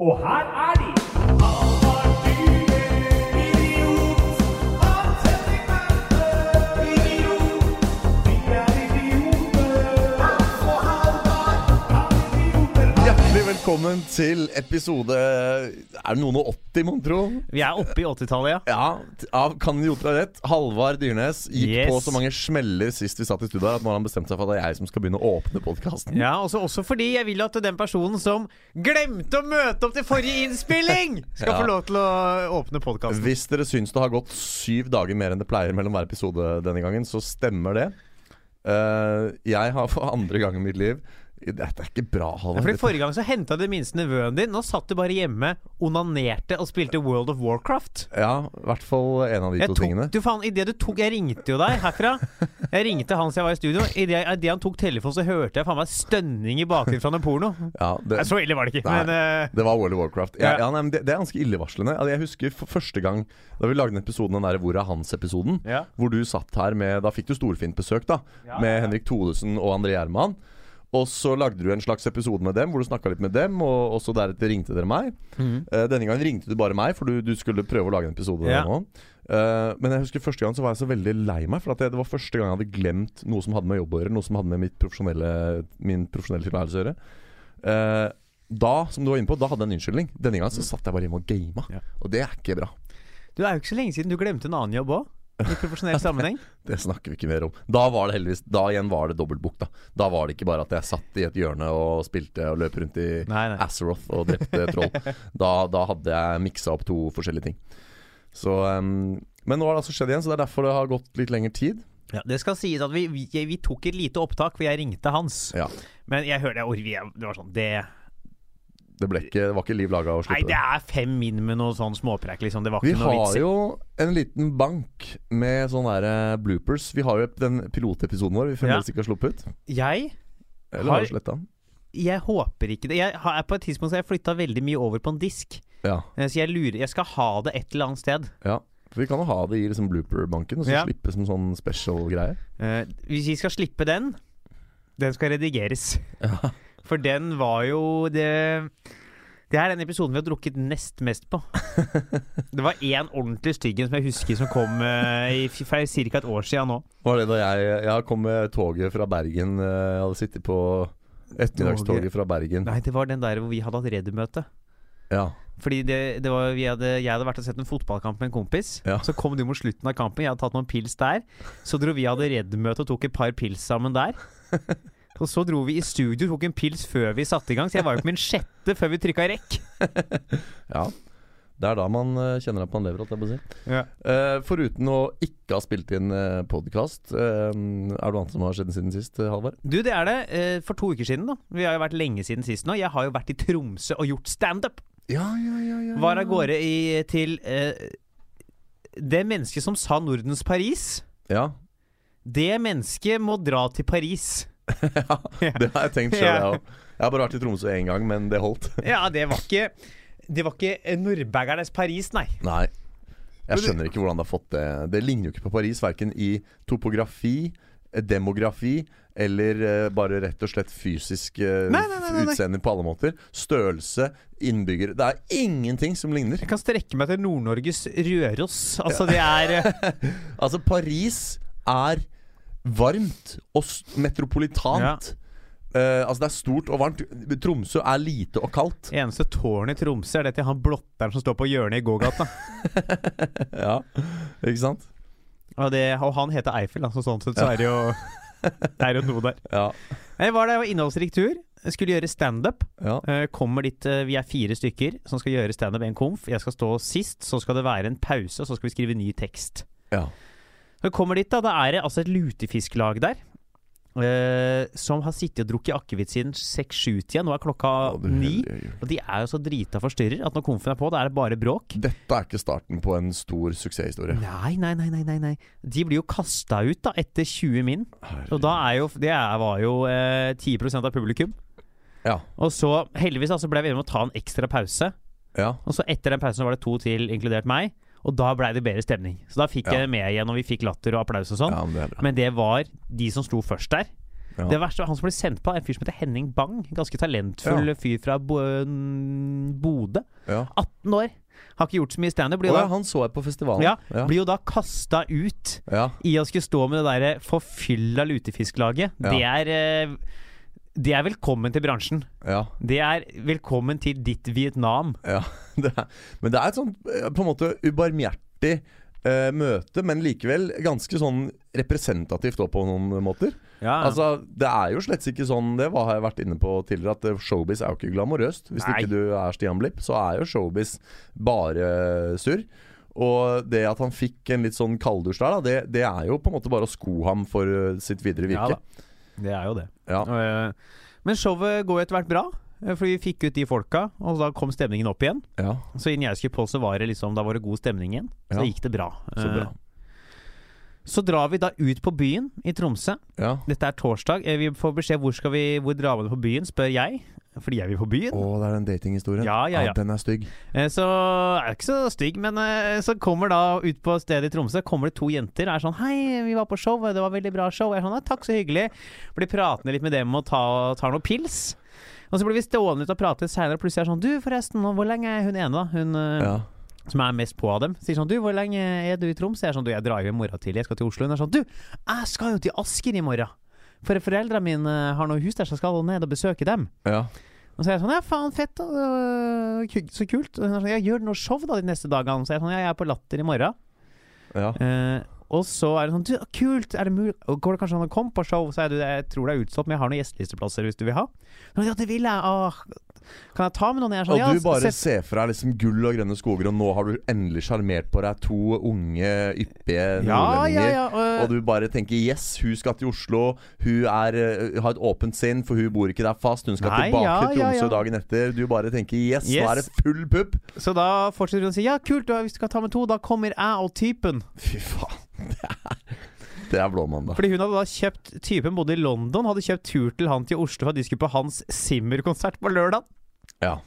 Og her er velkommen til episode Er det noen og 80, mon tro? Vi er oppe i 80-tallet, ja. Ja, av Kan idioter ha rett? Halvard Dyrnes gikk Yes. på så mange smeller sist vi satt i studio at nå har han bestemt seg for at det er jeg som skal begynne å åpne podkasten. Ja, også, også fordi jeg vil at den personen som glemte å møte opp til forrige innspilling, skal Ja. få lov til å åpne podkasten. Hvis dere syns det har gått syv dager mer enn det pleier mellom hver episode denne gangen, så stemmer det. Uh, jeg har for andre gang i mitt liv Dette er ikke bra, Halvard. Fordi Forrige gang så henta du minste nevøen din. Nå satt du bare hjemme, onanerte og spilte World of Warcraft. Ja, i hvert fall en av de Jeg to tingene. du faen, i det du tok Jeg ringte jo deg herfra. Jeg ringte han siden jeg var i studio. Idet det han tok telefonen, så hørte jeg faen meg stønning i bakgrunnen fra noe porno. Ja, det, Så ille var det ikke. Nei. Men uh, Det var World of Warcraft. Ja, Ja. nei, det, det er ganske illevarslende. Altså, jeg husker første gang da vi lagde den episoden, den der Hvor er hans-episoden, hvor du satt her med Da fikk du storfint besøk, da. med Henrik Thodesen og André Gjerman. Og så lagde du en slags episode med dem hvor du snakka litt med dem, og, og så deretter ringte dere meg. Mm. Uh, denne gangen ringte du bare meg, for du, du skulle prøve å lage en episode Ja. Eh, men jeg husker første gang så var jeg så veldig lei meg, for at det, det var første gang jeg hadde glemt noe som hadde med jobb å gjøre, noe som hadde med mitt profesjonelle, min profesjonelle tilværelse å gjøre. Uh, da, som du var inne på, da hadde jeg en unnskyldning. Denne gangen så satt jeg bare hjemme og gama. Ja. Og det er ikke bra. du er jo ikke så lenge siden du glemte en annen jobb òg. I profesjonell sammenheng. Det snakker vi ikke mer om. Da var det heldigvis Da igjen var det dobbeltbok, da. Da var det ikke bare at jeg satt i et hjørne og spilte og løp rundt i Nei, nei. Azeroth og drepte troll. Da, da hadde jeg miksa opp to forskjellige ting. Så um, Men nå har det altså skjedd igjen, så det er derfor det har gått litt lengre tid. Ja, det skal sies at vi, vi, vi tok et lite opptak, for jeg ringte Hans. Ja. Men jeg hørte jeg, det var sånn Det, Det, ble ikke, det var ikke liv laga å nei, slippe det det. er fem min med noe sånn småpreik, liksom. Det var Vi noe har vits i. jo en liten bank med sånne der eh, bloopers. Vi har jo den pilotepisoden vår vi fremdeles ikke har sluppet. Jeg, Eller har Har- sletta den? jeg håper ikke det. Jeg har, på et tidspunkt har jeg flytta veldig mye over på en disk. Ja. Eh, Så jeg lurer Jeg skal ha det et eller annet sted. ja. For vi kan jo ha det i liksom blooper-banken, og så Ja. slippe som sånn special-greie. Uh, hvis vi skal slippe den, den skal redigeres. Ja. For den var jo det Det er den episoden vi har drukket nest mest på. Det var én ordentlig stygg en som jeg husker som kom eh, i, for ca. et år siden nå. Var det da jeg, jeg kom med toget fra Bergen eh, Jeg hadde sittet på ettermiddagstoget fra Bergen. Nei, det var den der hvor vi hadde hatt Redd-møte. Ja. Fordi det, det var, vi hadde, jeg hadde vært og sett en fotballkamp med en kompis. Ja. Så kom du mot slutten av kampen, jeg hadde tatt noen pils der. Så dro vi hadde Redd-møte og tok et par pils sammen der. Og så dro vi i studio tok en pils før vi satte i gang, så jeg var jo på min sjette før vi trykka rekk. ja. Det er da man eh, kjenner at man lever, holdt jeg på å si. Ja. Uh, foruten å ikke ha spilt inn uh, podkast, er det noe annet som har skjedd siden sist, eh, Halvard? Du, det er det. Uh, for to uker siden, da. Vi har jo vært lenge siden sist nå. Jeg har jo vært i Tromsø og gjort standup. Ja, ja, ja, ja, Var av gårde i, til eh, det mennesket som sa Nordens Paris. Ja. Det mennesket må dra til Paris. ja, det har jeg tenkt sjøl, jeg òg. Jeg har bare vært i Tromsø én gang, men det holdt. Ja, det var ikke Det var ikke nordbaggernes Paris, nei. Nei. Jeg skjønner ikke hvordan det har fått det. Det ligner jo ikke på Paris, verken i topografi, eh, demografi eller eh, bare rett og slett fysisk eh, utseende på alle måter. Størrelse, innbyggere Det er ingenting som ligner. Jeg kan strekke meg til Nord-Norges Røros. Altså, det er Altså, Paris er varmt og metropolitant. metropolitant. Uh, altså, det er stort og varmt. Tromsø er lite og kaldt. Eneste tårnet i Tromsø er det til han blotteren som står på hjørnet i gågata. Ja, ikke sant? Og, det, og han heter Eiffel, altså så sånn sett så er det jo Det er jo noe der. Ja. Jeg var det var innholdsrik tur. Skulle gjøre standup. ja. Uh, kommer dit, uh, Vi er fire stykker som skal gjøre standup en komf. Jeg skal stå sist, så skal det være en pause, og så skal vi skrive ny tekst. ja. Når vi kommer dit, da, da er det altså et lutefisklag der. Uh, som har sittet og drukket akevitt siden seks-sju-tida. Nå er klokka ni. Og de er jo så drita forstyrrer at når komfen er på, da er det bare bråk. Dette er ikke starten på en stor suksesshistorie. Nei, nei, nei, nei, nei. De blir jo kasta ut da etter 20 min. Og da er jo Det var jo uh, 10% av publikum. Ja. Og så, heldigvis, altså, ble vi enige om å ta en ekstra pause. ja. Og så etter den pausen var det to til, inkludert meg. Og da blei det bedre stemning. Så da fikk Ja. jeg med igjen, og vi fikk latter og applaus og sånn. ja, men det. Men det var de som sto først der. Ja. Det verste var han som ble sendt på, er en fyr som heter Henning Bang. Ganske talentfull fyr fra Bo Bodø. Ja. 18 år. Har ikke gjort så mye standup. Oh, ja, han så jeg på festivalen. Ja, ja. blir jo da kasta ut i å skulle stå med det derre forfylla lutefisklaget. Det er eh, Det er velkommen til bransjen. ja. Det er velkommen til ditt Vietnam. Ja, det er, men det er et sånn eh, på en måte ubarmhjertig eh, møte, men likevel ganske sånn representativt på noen måter. Ja, Altså, Det er jo slett ikke sånn, det har jeg vært inne på tidligere, at eh, showbiz er jo ikke glamorøst. Hvis Nei. ikke du er Stian Blipp, så er jo showbiz bare surr. Og det at han fikk en litt sånn kalddusj der, da, det, det er jo på en måte bare å sko ham for eh, sitt videre virke. da. Det er jo det. Ja, Eh, Men showet går jo etter hvert bra. For Fordi vi fikk ut de folka, og da kom stemningen opp igjen. ja, Så innen jeg skulle på, så var det liksom Da var det god stemning igjen. Så Ja. gikk det bra. så Eh, bra. Så drar vi da ut på byen i Tromsø. Ja. Dette er torsdag. Eh, Vi får beskjed hvor skal vi Hvor drar vi på byen, spør jeg. Fordi jeg vil på byen. Å, det er den datinghistorien. Ja, ja, ja. Den er stygg. Eh, Så er ikke så stygg, men eh, så kommer da ut på stedet i Tromsø Kommer det to jenter og er sånn 'Hei, vi var på show, det var veldig bra show.' Jeg er sånn, 'Takk, så hyggelig'. Blir pratende litt med dem og tar tar noe pils. Og så blir vi stående ut og prate seinere, og plutselig er sånn 'Du, forresten, hvor lenge er hun ene, da?' Hun eh, Ja. som er mest på av dem. Sier sånn 'Du, hvor lenge er du i Troms?' Jeg er sånn 'Du, jeg drar jo i morgen tidlig, jeg skal til Oslo.' Hun er sånn 'Du, jeg skal jo til Asker i morgen'. For foreldrene mine har noe hus der, så skal hun ned og besøke dem. ja. Og så er jeg sånn Ja, faen, fett, da. Så kult. Og hun er sånn, ja, gjør du noe show da de neste dagene? Så jeg er sånn Ja, jeg er på Latter i morgen. ja. Eh, og så er det sånn Du, kult. Er det mulig Går det kanskje an å komme på show? Så er du Jeg tror det er utsolgt, men jeg har noen gjestelisteplasser hvis du vil ha. Ja, det vil jeg. Åh. Kan jeg ta med noen? Jeg sånn, Og du bare ja, ser for deg liksom gull og grønne skoger, og nå har du endelig sjarmert på deg to unge, ja, yppige ja, nordlendinger. ja. øh, Og du bare tenker 'yes, hun skal til Oslo'. Hun er, eh, har et åpent sinn, for hun bor ikke der fast. Hun skal Nei, tilbake ja, til Tromsø ja. dagen etter. Du bare tenker 'yes, nå er det full pupp'. Så da fortsetter hun å si ja, kult, da, hvis du skal ta med to, da kommer jeg og typen. Fy faen. Det er, det er blåmandag. Fordi hun hadde da kjøpt Typen bodde i London, hadde kjøpt tur til han til Oslo for at de skulle på hans Simmer-konsert på lørdag. Ja.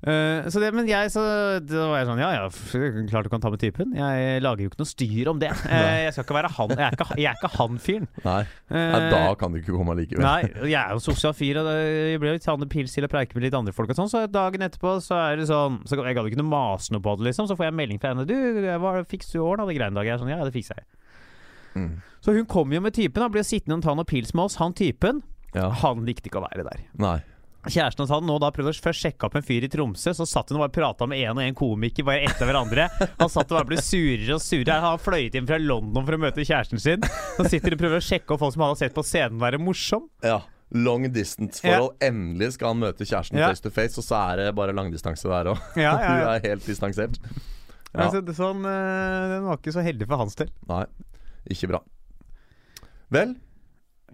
Uh, så det, men jeg så Da var jeg sånn Ja ja, klart du kan ta med typen. Jeg lager jo ikke noe styr om det. Uh, jeg skal ikke være han Jeg er ikke, jeg er ikke han fyren. Nei. Eh, Nei, da kan du ikke komme likevel. Nei, jeg er jo sosial fyr, og jeg jo tatt en pils til å preike med litt andre folk og sånn, så dagen etterpå så er det sånn Så jeg gadd ikke noe mase noe på det, liksom. Så får jeg melding fra henne. 'Du, hva fikser du ordna det greiene i dag?' Jeg er sånn, ja, det fikser jeg. Mm. Så hun kom jo med typen, Han ble sittende og ta noe pils med oss. Han typen, Ja. han likte ikke å være der. Nei. Kjæresten hans hadde nå da prøvd å først sjekke opp en fyr i Tromsø. Så satt hun og bare prata med en og en komiker bare etter hverandre. Han satt og bare ble surere og surere. Han fløyet inn fra London for å møte kjæresten sin. Så sitter hun og prøver å sjekke opp folk som han har sett på scenen være morsom. Ja. Long distance-forhold. Endelig skal han møte kjæresten Ja. face to face, og så er det bare langdistanse der òg. Ja, ja, ja. Hun er helt distansert. Ja. Altså, sånn, eh, den var ikke så heldig for hans del. Nei, ikke bra. Vel,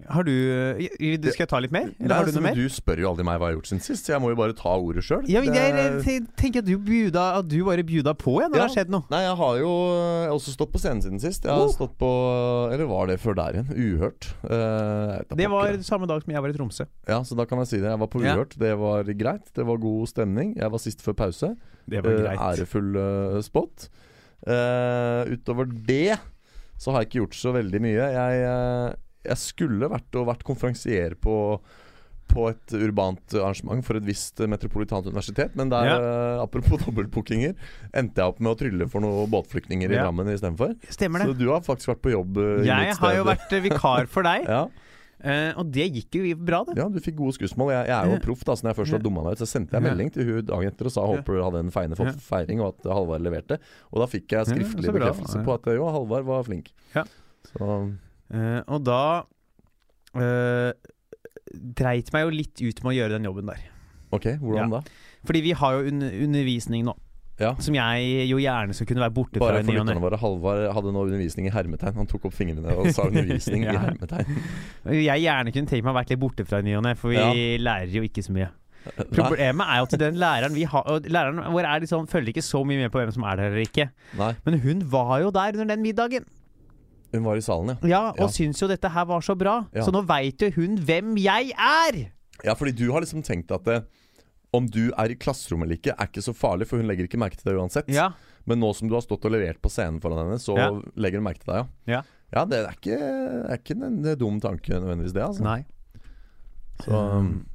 Har du eh, du Skal jeg ta litt mer? Eller Nei, har du altså, noe mer? Du spør jo aldri meg hva jeg har gjort siden sist, så jeg må jo bare ta ordet sjøl. Ja, men jeg, jeg tenker at du, bjuda, at du bare bjuda på igjen når det har skjedd noe. Nei, jeg har jo jeg har også stått på scenen siden sist. Jeg har Oh. stått på Eller var det før der igjen? Uhørt. Eh, jeg da Det var samme dag som jeg var i Tromsø. Ja, så da kan jeg si det. Jeg var på Ja. Uhørt. Det var greit. Det var god stemning. Jeg var sist før pause. Det var greit. Uh, ærefull uh, spot. Eh, utover det så har jeg ikke gjort så veldig mye. Jeg, eh, jeg skulle vært og vært konferansier på på et urbant arrangement for et visst metropolitant universitet. Men der, Ja. eh, apropos dobbeltbookinger, endte jeg opp med å trylle for noen båtflyktninger i Ja. Drammen istedenfor. Så du har faktisk vært på jobb eh, i Jeg har jo vært eh, vikar for deg, ja, Uh, og det gikk jo bra, det. ja, du fikk gode skussmål. Jeg, jeg er jo proff, da, så når jeg først har dumma meg ut, så sendte jeg melding til hun dagen etter og sa håper du hadde en feiende feiring, og at Halvard leverte. Og da fikk jeg skriftlig bekreftelse på at jo, Halvard var flink. Ja. Så Eh, og da uh, dreit meg jo litt ut med å gjøre den jobben der. ok, hvordan da? Fordi vi har jo un undervisning nå, Ja. som jeg jo gjerne skulle kunne være borte Bare fra Bare for lytterne våre, Halvard hadde nå undervisning i hermetegn. Han tok opp fingrene og sa undervisning Ja. i hermetegn. Jeg gjerne kunne tenkt meg å vært litt borte fra i ny og ne, for vi Ja. lærer jo ikke så mye. Problemet er jo at den læreren vi har Læreren vår er liksom, følger ikke så mye med på hvem som er der eller ikke. Nei, Men hun var jo der under den middagen. Hun var i salen, ja. Ja, og Ja. syns jo dette her var så bra. Ja. Så nå veit jo hun hvem jeg er! Ja, fordi du har liksom tenkt at det, om du er i klasserommet eller ikke, er ikke så farlig, for hun legger ikke merke til det uansett. Ja. Men nå som du har stått og levert på scenen foran henne, så legger hun merke til deg, ja. Ja. Ja, det er ikke, er ikke en en dum tanke nødvendigvis, det. altså Nei. Så um,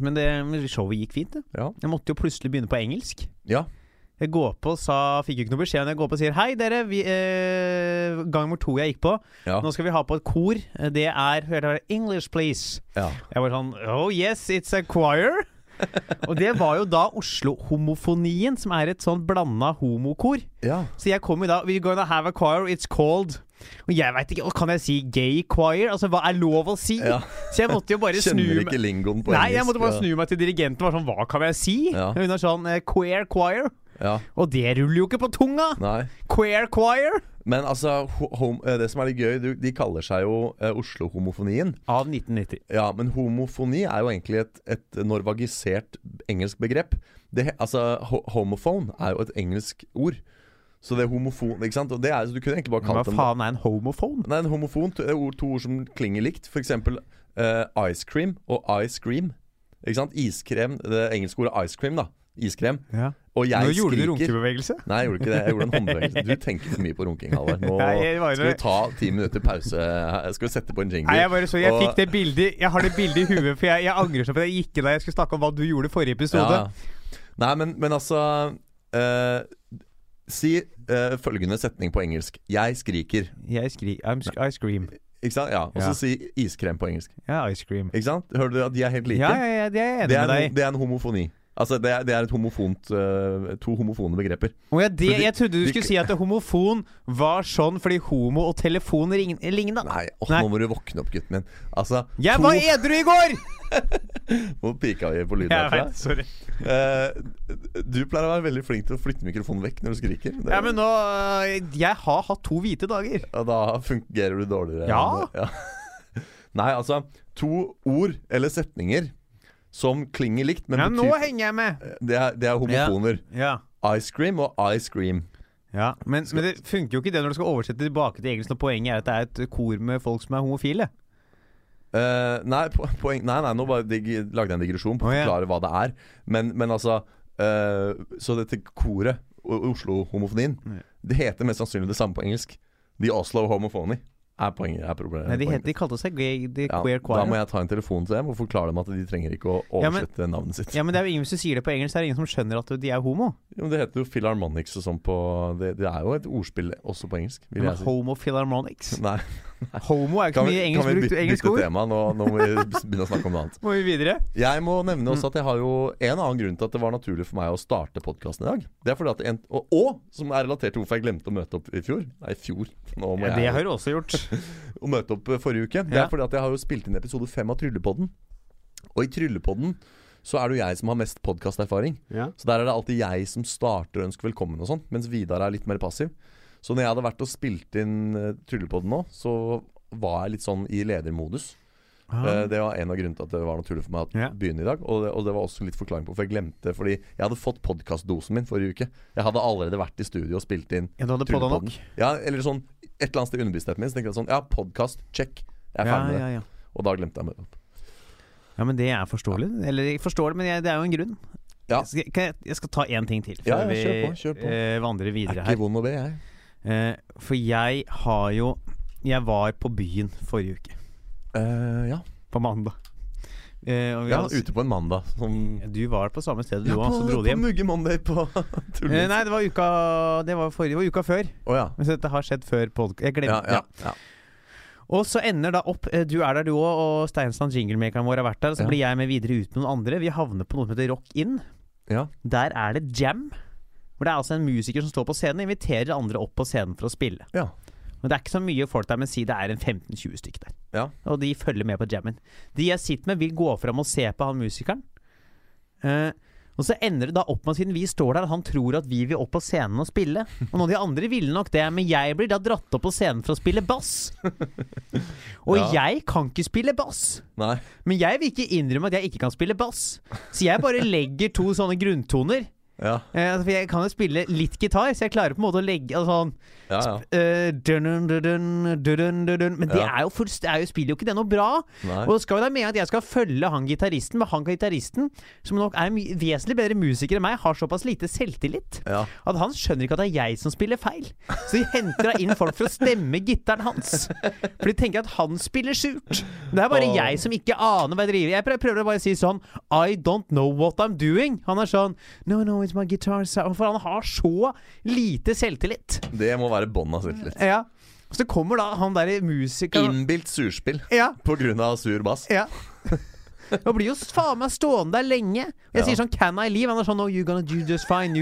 Men det showet gikk fint, det. ja. Jeg måtte jo plutselig begynne på engelsk. ja. Jeg går på sa, fikk jo ikke noe beskjed, men jeg går på og sier Hei, dere. Vi, eh, gang nummer to jeg gikk på. Ja. Nå skal vi ha på et kor. Det er hørte her, English, please. ja. Jeg var sånn Oh yes, it's a choir. og det var jo da Oslo-homofonien, som er et sånn blanda homokor. ja. Så jeg kom jo da We're gonna have a choir, it's called Og jeg veit ikke, kan jeg si gay choir? Altså, hva er lov å si? Ja. Så jeg måtte jo bare snu Kjenner ikke lingoen på engelsk. Nei, jeg måtte bare snu meg til dirigenten og var sånn Hva kan jeg si? Ja. Hun er sånn eh, Queer choir. Ja. Og det ruller jo ikke på tunga! Nei. Queer choir. Men altså, hom eh, det som er litt gøy, de kaller seg jo eh, Oslo-homofonien. Av 1990. Ja, men homofoni er jo egentlig et, et norvagisert engelsk begrep. Det, altså, homophone er jo et engelsk ord. Så det er homofon Ikke sant? Og det er, så du kunne egentlig bare kalt dem faen er en homofon? Nei, en homofon to, er ord, to ord som klinger likt. For eksempel eh, ice cream og ice cream. Ikke sant? Iskrem. Det engelske ordet ice cream, da. Iskrem. Ja. Og jeg Nå gjorde du skriker. runkebevegelse. Nei, jeg gjorde ikke det. Jeg gjorde en håndbevegelse. Du tenker for mye på runking, Halvard. Nå bare- skal vi ta ti minutter pause. Jeg Skal vi sette på en jingle? Nei, jeg bare så Jeg Og- fikk det bildet Jeg har det bildet i huet, for jeg, jeg angrer så på at jeg gikk inn da jeg skulle snakke om hva du gjorde i forrige episode. Ja. Nei, men, men altså uh, Si uh, følgende setning på engelsk. Jeg skriker. Jeg skri... Sk I scream. Ikke sant? Ja. Og så Ja. si iskrem på engelsk. Ja, ice cream. Ikke sant? Hører du at de er helt like? Ja, ja, ja, det er jeg enig det, er med deg det er en homofoni. Altså, det er, det er homofont eh, to homofone begreper. Ja, det, jeg trodde du skulle si at homofon var sånn fordi homo og telefon ligna. Nei, åh, Nei. nå må du våkne opp, gutten min. Altså, Jeg to- var edru i går! Nå pika vi på lyden. Herfra. sorry. Uh, du pleier å være veldig flink til å flytte mikrofonen vekk når du skriker. Det- Ja, men nå uh, Jeg har hatt to hvite dager. Ja, da fungerer du dårligere. Ja. ja. Nei, altså To ord eller setninger som klinger likt, men Ja, nå henger jeg med. det er, det er homofoner. Ja. Ice cream og ice cream. ja. Men, men det funker jo ikke det når du skal oversette tilbake til engelsk når poenget er at det er et kor med folk som er homofile. Uh, nei, po poeng, nei, nei, nå bare dig lagde jeg en digresjon på å ja. forklare hva det er. Men, men altså uh, Så dette koret, Oslo-homofonien, Ja. det heter mest sannsynlig det samme på engelsk. The Oslo Homophony er poenget. Er problemet, Nei, de, poenget. het, de kalte seg gay, the Ja, Queer Da må jeg ta en telefon til dem og forklare dem at de trenger ikke å Ja, men- oversette navnet sitt. Ja, men det er jo ingen Hvis du sier det på engelsk, så er det ingen som skjønner at de er homo. Jo, men det heter jo Philharmonics og sånn på det, det er jo et ordspill også på engelsk, vil Men jeg si. homo philharmonics. Nei, Homo er jo ikke kan engelsk vi, kan vi brukt bytte, tema? Nå, nå må vi begynne å snakke om noe annet. Må vi videre? Jeg må nevne Mm. også at jeg har jo en annen grunn til at det var naturlig for meg å starte podkasten i dag. Det er fordi at en, og, og som er relatert til hvorfor jeg glemte å møte opp i fjor. Nei, i fjor. Nå må Ja, det jeg har du også gjort. å møte opp eh, forrige uke. Det Ja. er fordi at jeg har jo spilt inn episode fem av Tryllepodden. Og i Tryllepodden så er det jo jeg som har mest podkasterfaring. Ja. Så der er det alltid jeg som starter og ønsker velkommen og sånn, mens Vidar er litt mer passiv. Så når jeg hadde vært og spilt inn uh, Tryllepodden nå, så var jeg litt sånn i ledermodus. Eh, det var en av grunnene til at det var naturlig for meg å Ah. Ja. begynne i dag. Og det, og det var også litt forklaring på For jeg glemte Fordi jeg hadde fått podkastdosen min forrige uke. Jeg hadde allerede vært i studio og spilt inn Ja, du hadde podda nok? Ja, eller sånn et eller annet sted i underbevisstheten min. Så tenkte jeg sånn Ja, podkast, check. Jeg er Ja, ferdig med det. ja. Og da glemte jeg å møte opp. ja, men det er forståelig. Eller jeg forstår det, men jeg, det er jo en grunn. Ja. Skal, jeg, jeg skal ta én ting til før kjør på, på. eh, vandrer videre her. er ikke vond å be, jeg. Eh, for jeg har jo Jeg var på byen forrige uke. Eh, ja. På mandag. Eh, ja, hadde- ute på en mandag. Som Du var på samme sted, du ja, òg, på, så dro du hjem. Mugge Monday på Eh, nei, det var uka Det var forrige Det var uka før. Oh, ja. Men så dette har skjedd før podkast. Jeg glemte ja, ja. Og så ender da opp eh, Du er der, du òg, og Steinsland jinglemakeren vår har vært der. Og så Ja. blir jeg med videre ut med noen andre. Vi havner på noe som heter Rock In. ja. Der er det jam. Hvor det er altså en musiker som står på scenen og inviterer andre opp på scenen for å spille. ja. Men det er ikke så mye folk der, men si det er en 15-20 stykk der. Ja. Og de følger med på jammen. De jeg sitter med, vil gå fram og se på han musikeren. Eh, og så ender det da opp med, siden vi står der, han tror at vi vil opp på scenen og spille. Og noen av de andre ville nok det, men jeg blir da dratt opp på scenen for å spille bass. Og Ja. jeg kan ikke spille bass. Nei. Men jeg vil ikke innrømme at jeg ikke kan spille bass. Så jeg bare legger to sånne grunntoner. Ja, Eh, altså, for jeg kan jo spille litt gitar, så jeg klarer på en måte å legge altså, sånn ja. ja. Uh, dun, dun, dun, dun, dun, dun, dun. Men det er jo, fullst- er spiller jo ikke det noe bra. Nei. Og skal jo da mene at jeg skal følge han gitaristen, men han gitaristen, som nok er en vesentlig bedre musiker enn meg, har såpass lite selvtillit at han skjønner ikke at det er jeg som spiller feil. Så de henter da inn folk for å stemme gitaren hans. For de tenker at han spiller surt. Det er bare oh. jeg som ikke aner hva jeg driver Jeg prøver å bare si sånn I don't know what I'm doing. Han er sånn No, no, it's my guitar. For han har så lite selvtillit. Det må være bånn av selvtillit. Ja. Så kommer da han derre musikeren Innbilt surspill Ja. på grunn av sur bass. Ja. Og blir jo faen meg stående der lenge. Jeg Ja. sier sånn 'Can I leave?' Han er sånn 'No, you're gonna do just fine'.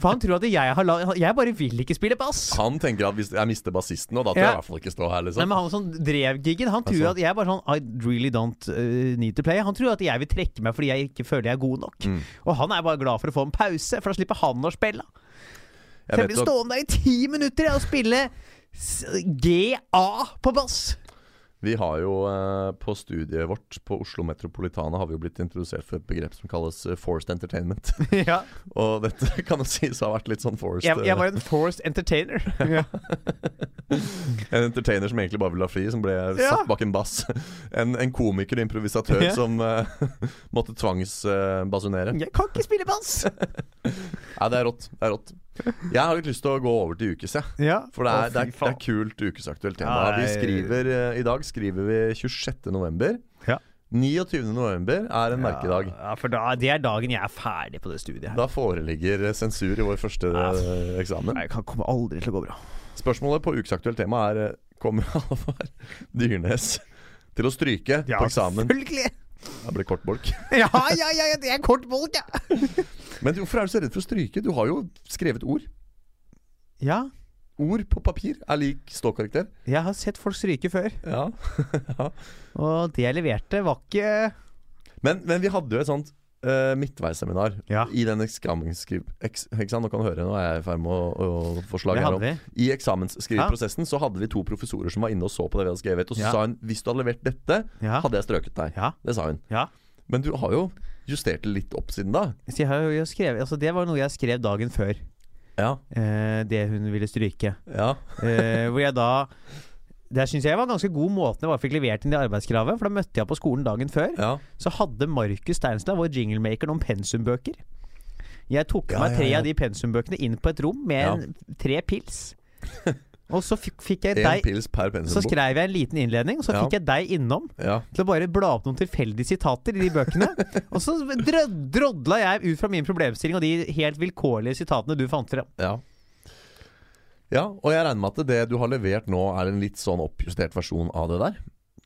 For han tror at jeg har la... Jeg bare vil ikke spille bass. Han tenker at hvis jeg mister bassisten, nå, da tør jeg i hvert fall ikke stå her, Nei, liksom. men Han som drev gigen, han tror Altså. at jeg bare sånn I really don't uh, need to play. Han tror at jeg vil trekke meg fordi jeg ikke føler jeg er god nok. Mm. Og han er bare glad for å få en pause, for da slipper han å spille. Jeg jeg blir stående der i ti minutter jeg, og spille GA på bass. Vi har jo eh, på studiet vårt på Oslo Metropolitana har vi jo blitt introdusert for et begrep som kalles eh, forced entertainment. ja. og dette kan jo sies å ha vært litt sånn forced. jeg, jeg eh, var en forced entertainer. ja. En entertainer som egentlig bare ville ha fri, som ble Ja. satt bak en bass. En, en komiker og improvisatør Ja. som uh, måtte tvangsbasunere. Jeg kan ikke spille bass! Nei, det er rått. Det er rått. Jeg har litt lyst til å gå over til ukes, jeg. Ja. For det er, Å, det er, det er kult ukesaktuelt tema. Vi er- skriver, uh, I dag skriver vi 26. november. Ja. 29. november er en merkedag. Ja, for da, det er dagen jeg er ferdig på det studiet her. Da foreligger sensur i vår første Ja. eh, eksamen. Jeg kan komme aldri til å gå bra. Spørsmålet på ukesaktuelt tema er eh, Kommer Halvard Dyrnes til å stryke på eksamen? selvfølgelig! Det blir kort bolk. Ja, ja, ja, ja, det er kort bolk, ja. Men hvorfor er du så redd for å stryke? Du har jo skrevet ord. Ja, Ord på papir er lik ståkarakter. jeg har sett folk stryke før. Ja. Og det jeg leverte, var ikke men, men vi hadde jo et sånt uh, midtveisseminar Ja. i den eksamensskriv... Eks. Nå kan du høre, nå er jeg i ferd med å, å få slag Det her vi. I eksamensskriveprosessen så hadde vi to professorer som var inne og så på det vi hadde skrevet. Og så sa hun hvis du hadde levert dette, hadde jeg strøket deg. Det sa hun. ja. Men du har jo justert det litt opp siden da. Så jeg har jo skrevet, altså det var noe jeg skrev dagen før. Ja. Eh, det hun ville stryke. Ja. Eh, hvor jeg da Det syns jeg var en ganske god måte jeg fikk levert inn det arbeidskravet. For da møtte jeg på skolen dagen før. ja. Så hadde Markus Steinstad, vår jinglemaker, noen pensumbøker. Jeg tok Ja, meg tre ja. av de pensumbøkene inn på et rom med en, tre pils. Og så fikk, fikk jeg deg pils per Så skrev jeg en liten innledning, og så fikk jeg deg innom til å bare bla opp noen tilfeldige sitater i de bøkene. og så drodla jeg ut fra min problemstilling og de helt vilkårlige sitatene du fant frem. ja. Ja, og jeg regner med at det du har levert nå, er en litt sånn oppjustert versjon av det der.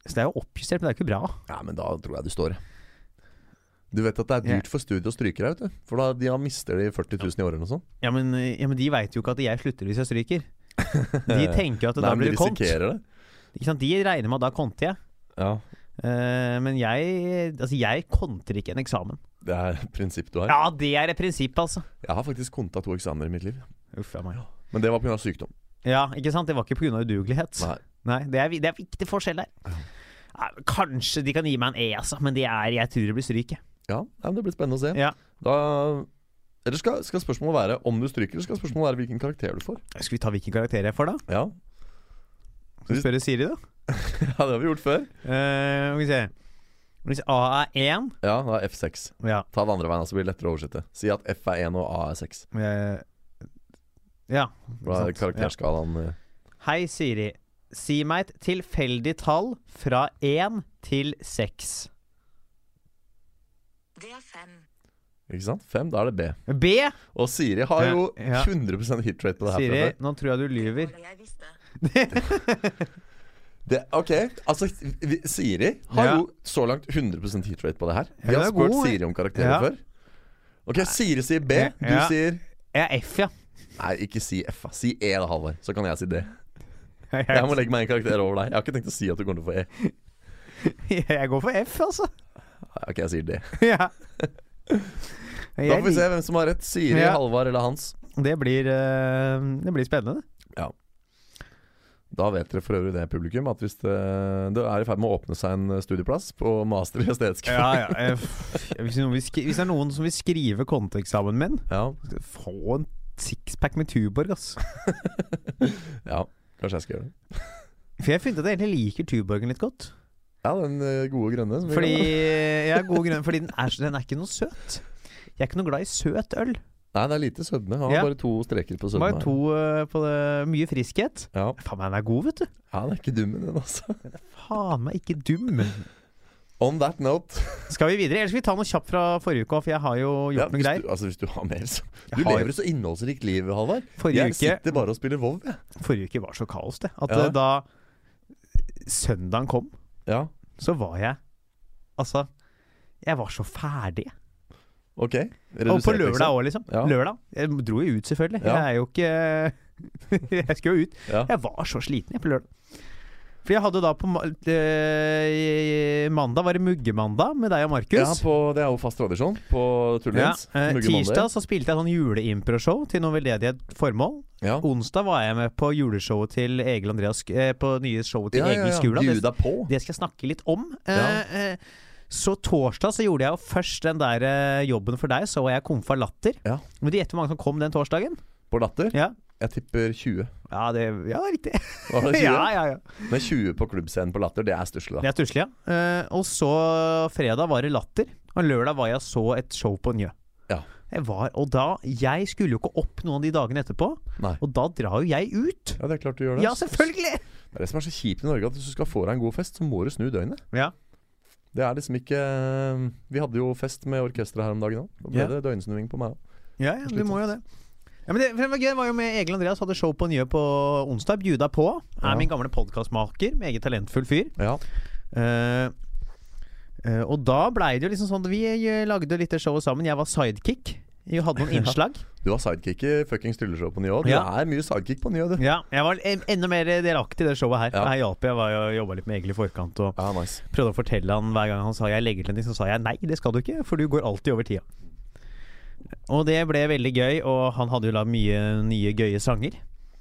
Så det er jo oppjustert, men det er jo ikke bra. Ja, men da tror jeg du står. Du vet at det er dyrt for studiet å stryke deg, vet du. For da de har mister de 40 000 i året eller noe sånt. Ja, men, ja, men de veit jo ikke at jeg slutter hvis jeg stryker. De tenker at Nei, da blir de det kont. det. Ikke sant? De regner med at da konter jeg. Ja, Uh, men jeg Altså, jeg konter ikke en eksamen. det er et prinsipp du har. Ja, det er et prinsipp, altså. Jeg har faktisk konta to eksamener i mitt liv. Uff jeg meg. Men det var pga. sykdom. Ja, ikke sant? Det var ikke pga. udugelighet. Nei. Nei, det er, det er viktig forskjell der. Kanskje de kan gi meg en E, altså, men det er, jeg tror det blir stryk. Ja, Det blir spennende å se. Ja. Da Eller skal, skal spørsmålet være om du stryker, eller skal spørsmålet være hvilken karakter du får? Skal vi ta hvilken karakter jeg får, da? Ja, Skal vi spørre Siri, da? ja det har vi gjort før. Uh, vi se. Hvis A er 1 Ja, da er F6. Ja. Ta det andre veien, så blir det lettere å oversette. Si at F er 1 og A er 6. eh, ja. Hva er karakterskalaen eh, Ja. Hei, Siri. Si meg et tilfeldig tall fra 1 til 6. Det er fem. Ikke sant? 5, da er det B. B! Og Siri har jo ja. 100% hitrate på det her. Siri, nå tror jeg du lyver. Det ok, altså vi, Siri har Ja. jo så langt 100% hitrate på det her. Vi har spurt god. Siri om karakterer Ja. før. Ok, Siri sier B. Du Ja. sier Jeg er F, ja. Nei, ikke si F. Si E, da, Halvard. Så kan jeg si D. Jeg må legge meg en karakter over deg. Jeg har ikke tenkt å si at du kommer til å få E. Jeg går for F, altså. Ok, jeg sier D. Ja. Da får vi se hvem som har rett. Siri, Ja. Halvard eller Hans. Det blir, eh, det blir spennende. Da vet dere for øvrig det, publikum, at hvis det, det er i ferd med å åpne seg en studieplass på master i estetiske Ja, ja. eh, Hvis, hvis det er noen som vil skrive kontoeksamen min, Ja, få en sixpack med Tuborg, ass. ja, kanskje jeg skal gjøre det. For jeg har funnet at jeg egentlig liker Tuborgen litt godt. Ja, den eh, gode grønne. Fordi ja, den. grønne, er Fordi den er, den er ikke noe søt. Jeg er ikke noe glad i søt øl. Nei, det er lite sødme. Han har Ja. bare to streker på sødme. Bare to uh, på det. Mye friskhet. Ja. Faen meg, den er god, vet du. ja, den er ikke dum, den, altså. Faen meg ikke dum. On that note Skal vi videre? Eller skal vi ta noe kjapt fra forrige uke? For jeg har jo gjort ja, noe greier. du, altså, hvis du har mer, så Du har lever et så innholdsrikt liv, Halvard. Jeg uke, sitter bare og spiller WoW, jeg. forrige uke var så kaos, det. At Ja. eh, da søndagen kom, Ja, så var jeg Altså, jeg var så ferdig. ok. Og på lørdag liksom. òg, liksom. Ja. Lørdag. Jeg dro jo ut, selvfølgelig. Jeg er jo ikke Jeg skulle jo ut. Jeg var så sliten jeg på lørdag. For jeg hadde da på eh, mandag var det muggemandag med deg og Markus. Ja, på, det er jo fast tradisjon på Ja, Tullins. eh, tirsdag så spilte jeg sånn juleimpro-show til noe veldedighet formål. Ja. Onsdag var jeg med på juleshowet til Egil Andreas eh, På nye showet til Ja, ja, Egil ja. Skula. Det, det skal jeg snakke litt om. Ja. Eh, eh, så torsdag så gjorde jeg jo først den der jobben for deg, så var jeg Komfa Latter. Ja. Vil du gjetter hvor mange som kom den torsdagen? På Latter. Ja, Jeg tipper 20. ja det ja, riktig. Var det 20? ja, ja, ja. Men 20 på klubbscenen på Latter, det er stusslig, da. Det er stusslig, ja. Eh, og så fredag var det Latter. Og lørdag var jeg så et show på Njø. Ja. Jeg var, og da Jeg skulle jo ikke opp noen av de dagene etterpå, Nei. og da drar jo jeg ut. Ja, det er klart du gjør det. Ja, selvfølgelig! Det er det som er så kjipt i Norge, at hvis du skal få deg en god fest, så må du snu døgnet. Ja. Det er liksom ikke Vi hadde jo fest med orkesteret her om dagen òg. Da ble Ja. det døgnsnuing på meg òg. Ja, ja, du må jo det. Ja, men det, det var jo med Egil Andreas hadde show på Njø på onsdag. Bjuda på. Er Ja. min gamle podkastmaker. Meget talentfull fyr. Ja. Uh, uh, og da blei det jo liksom sånn Vi eh, lagde litt showet sammen. Jeg var sidekick. Jeg hadde noen innslag. Du var sidekick i fuckings trylleshow på Njå. Du Ja. er mye sidekick på Njå, du. Ja, jeg var enda mer delaktig i det showet her. Ja. Her hjalp jeg. var jo- jobba litt med Egil i forkant og Ja, nice. prøvde å fortelle han hver gang han sa jeg legger til en ting, så sa jeg nei, det skal du ikke, for du går alltid over tida. Og det ble veldig gøy, og han hadde jo lagd mye nye gøye sanger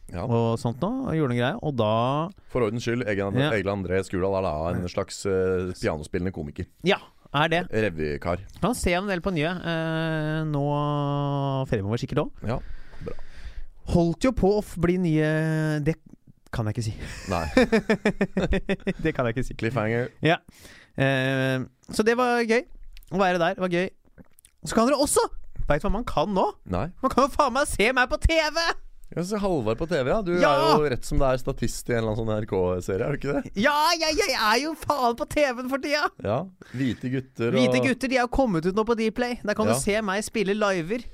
Ja. og sånt nå, og gjorde noen greier. Og da For ordens skyld, Egil, Ja. André Skurdal er da en slags uh, pianospillende komiker. Ja, er det. Revykar. Kan se en del på nye uh, nå fremover sikkert òg. Ja. Holdt jo på å bli nye Det kan jeg ikke si. Nei. det kan jeg ikke si. Cliffhanger. Eh, så det var gøy. Å være der var gøy. Så kan dere også Veit du hva man kan nå? Nei. Man kan jo faen meg se meg på TV! Jeg se Halvard på TV, ja. Du Ja! er jo rett som det er statist i en eller annen sånn NRK-serie, er du ikke det? Ja, jeg, jeg er jo faen på TV-en for tida! Ja. Hvite gutter og Hvite gutter de er jo kommet ut nå på Dplay. Der kan Ja. du se meg spille liver.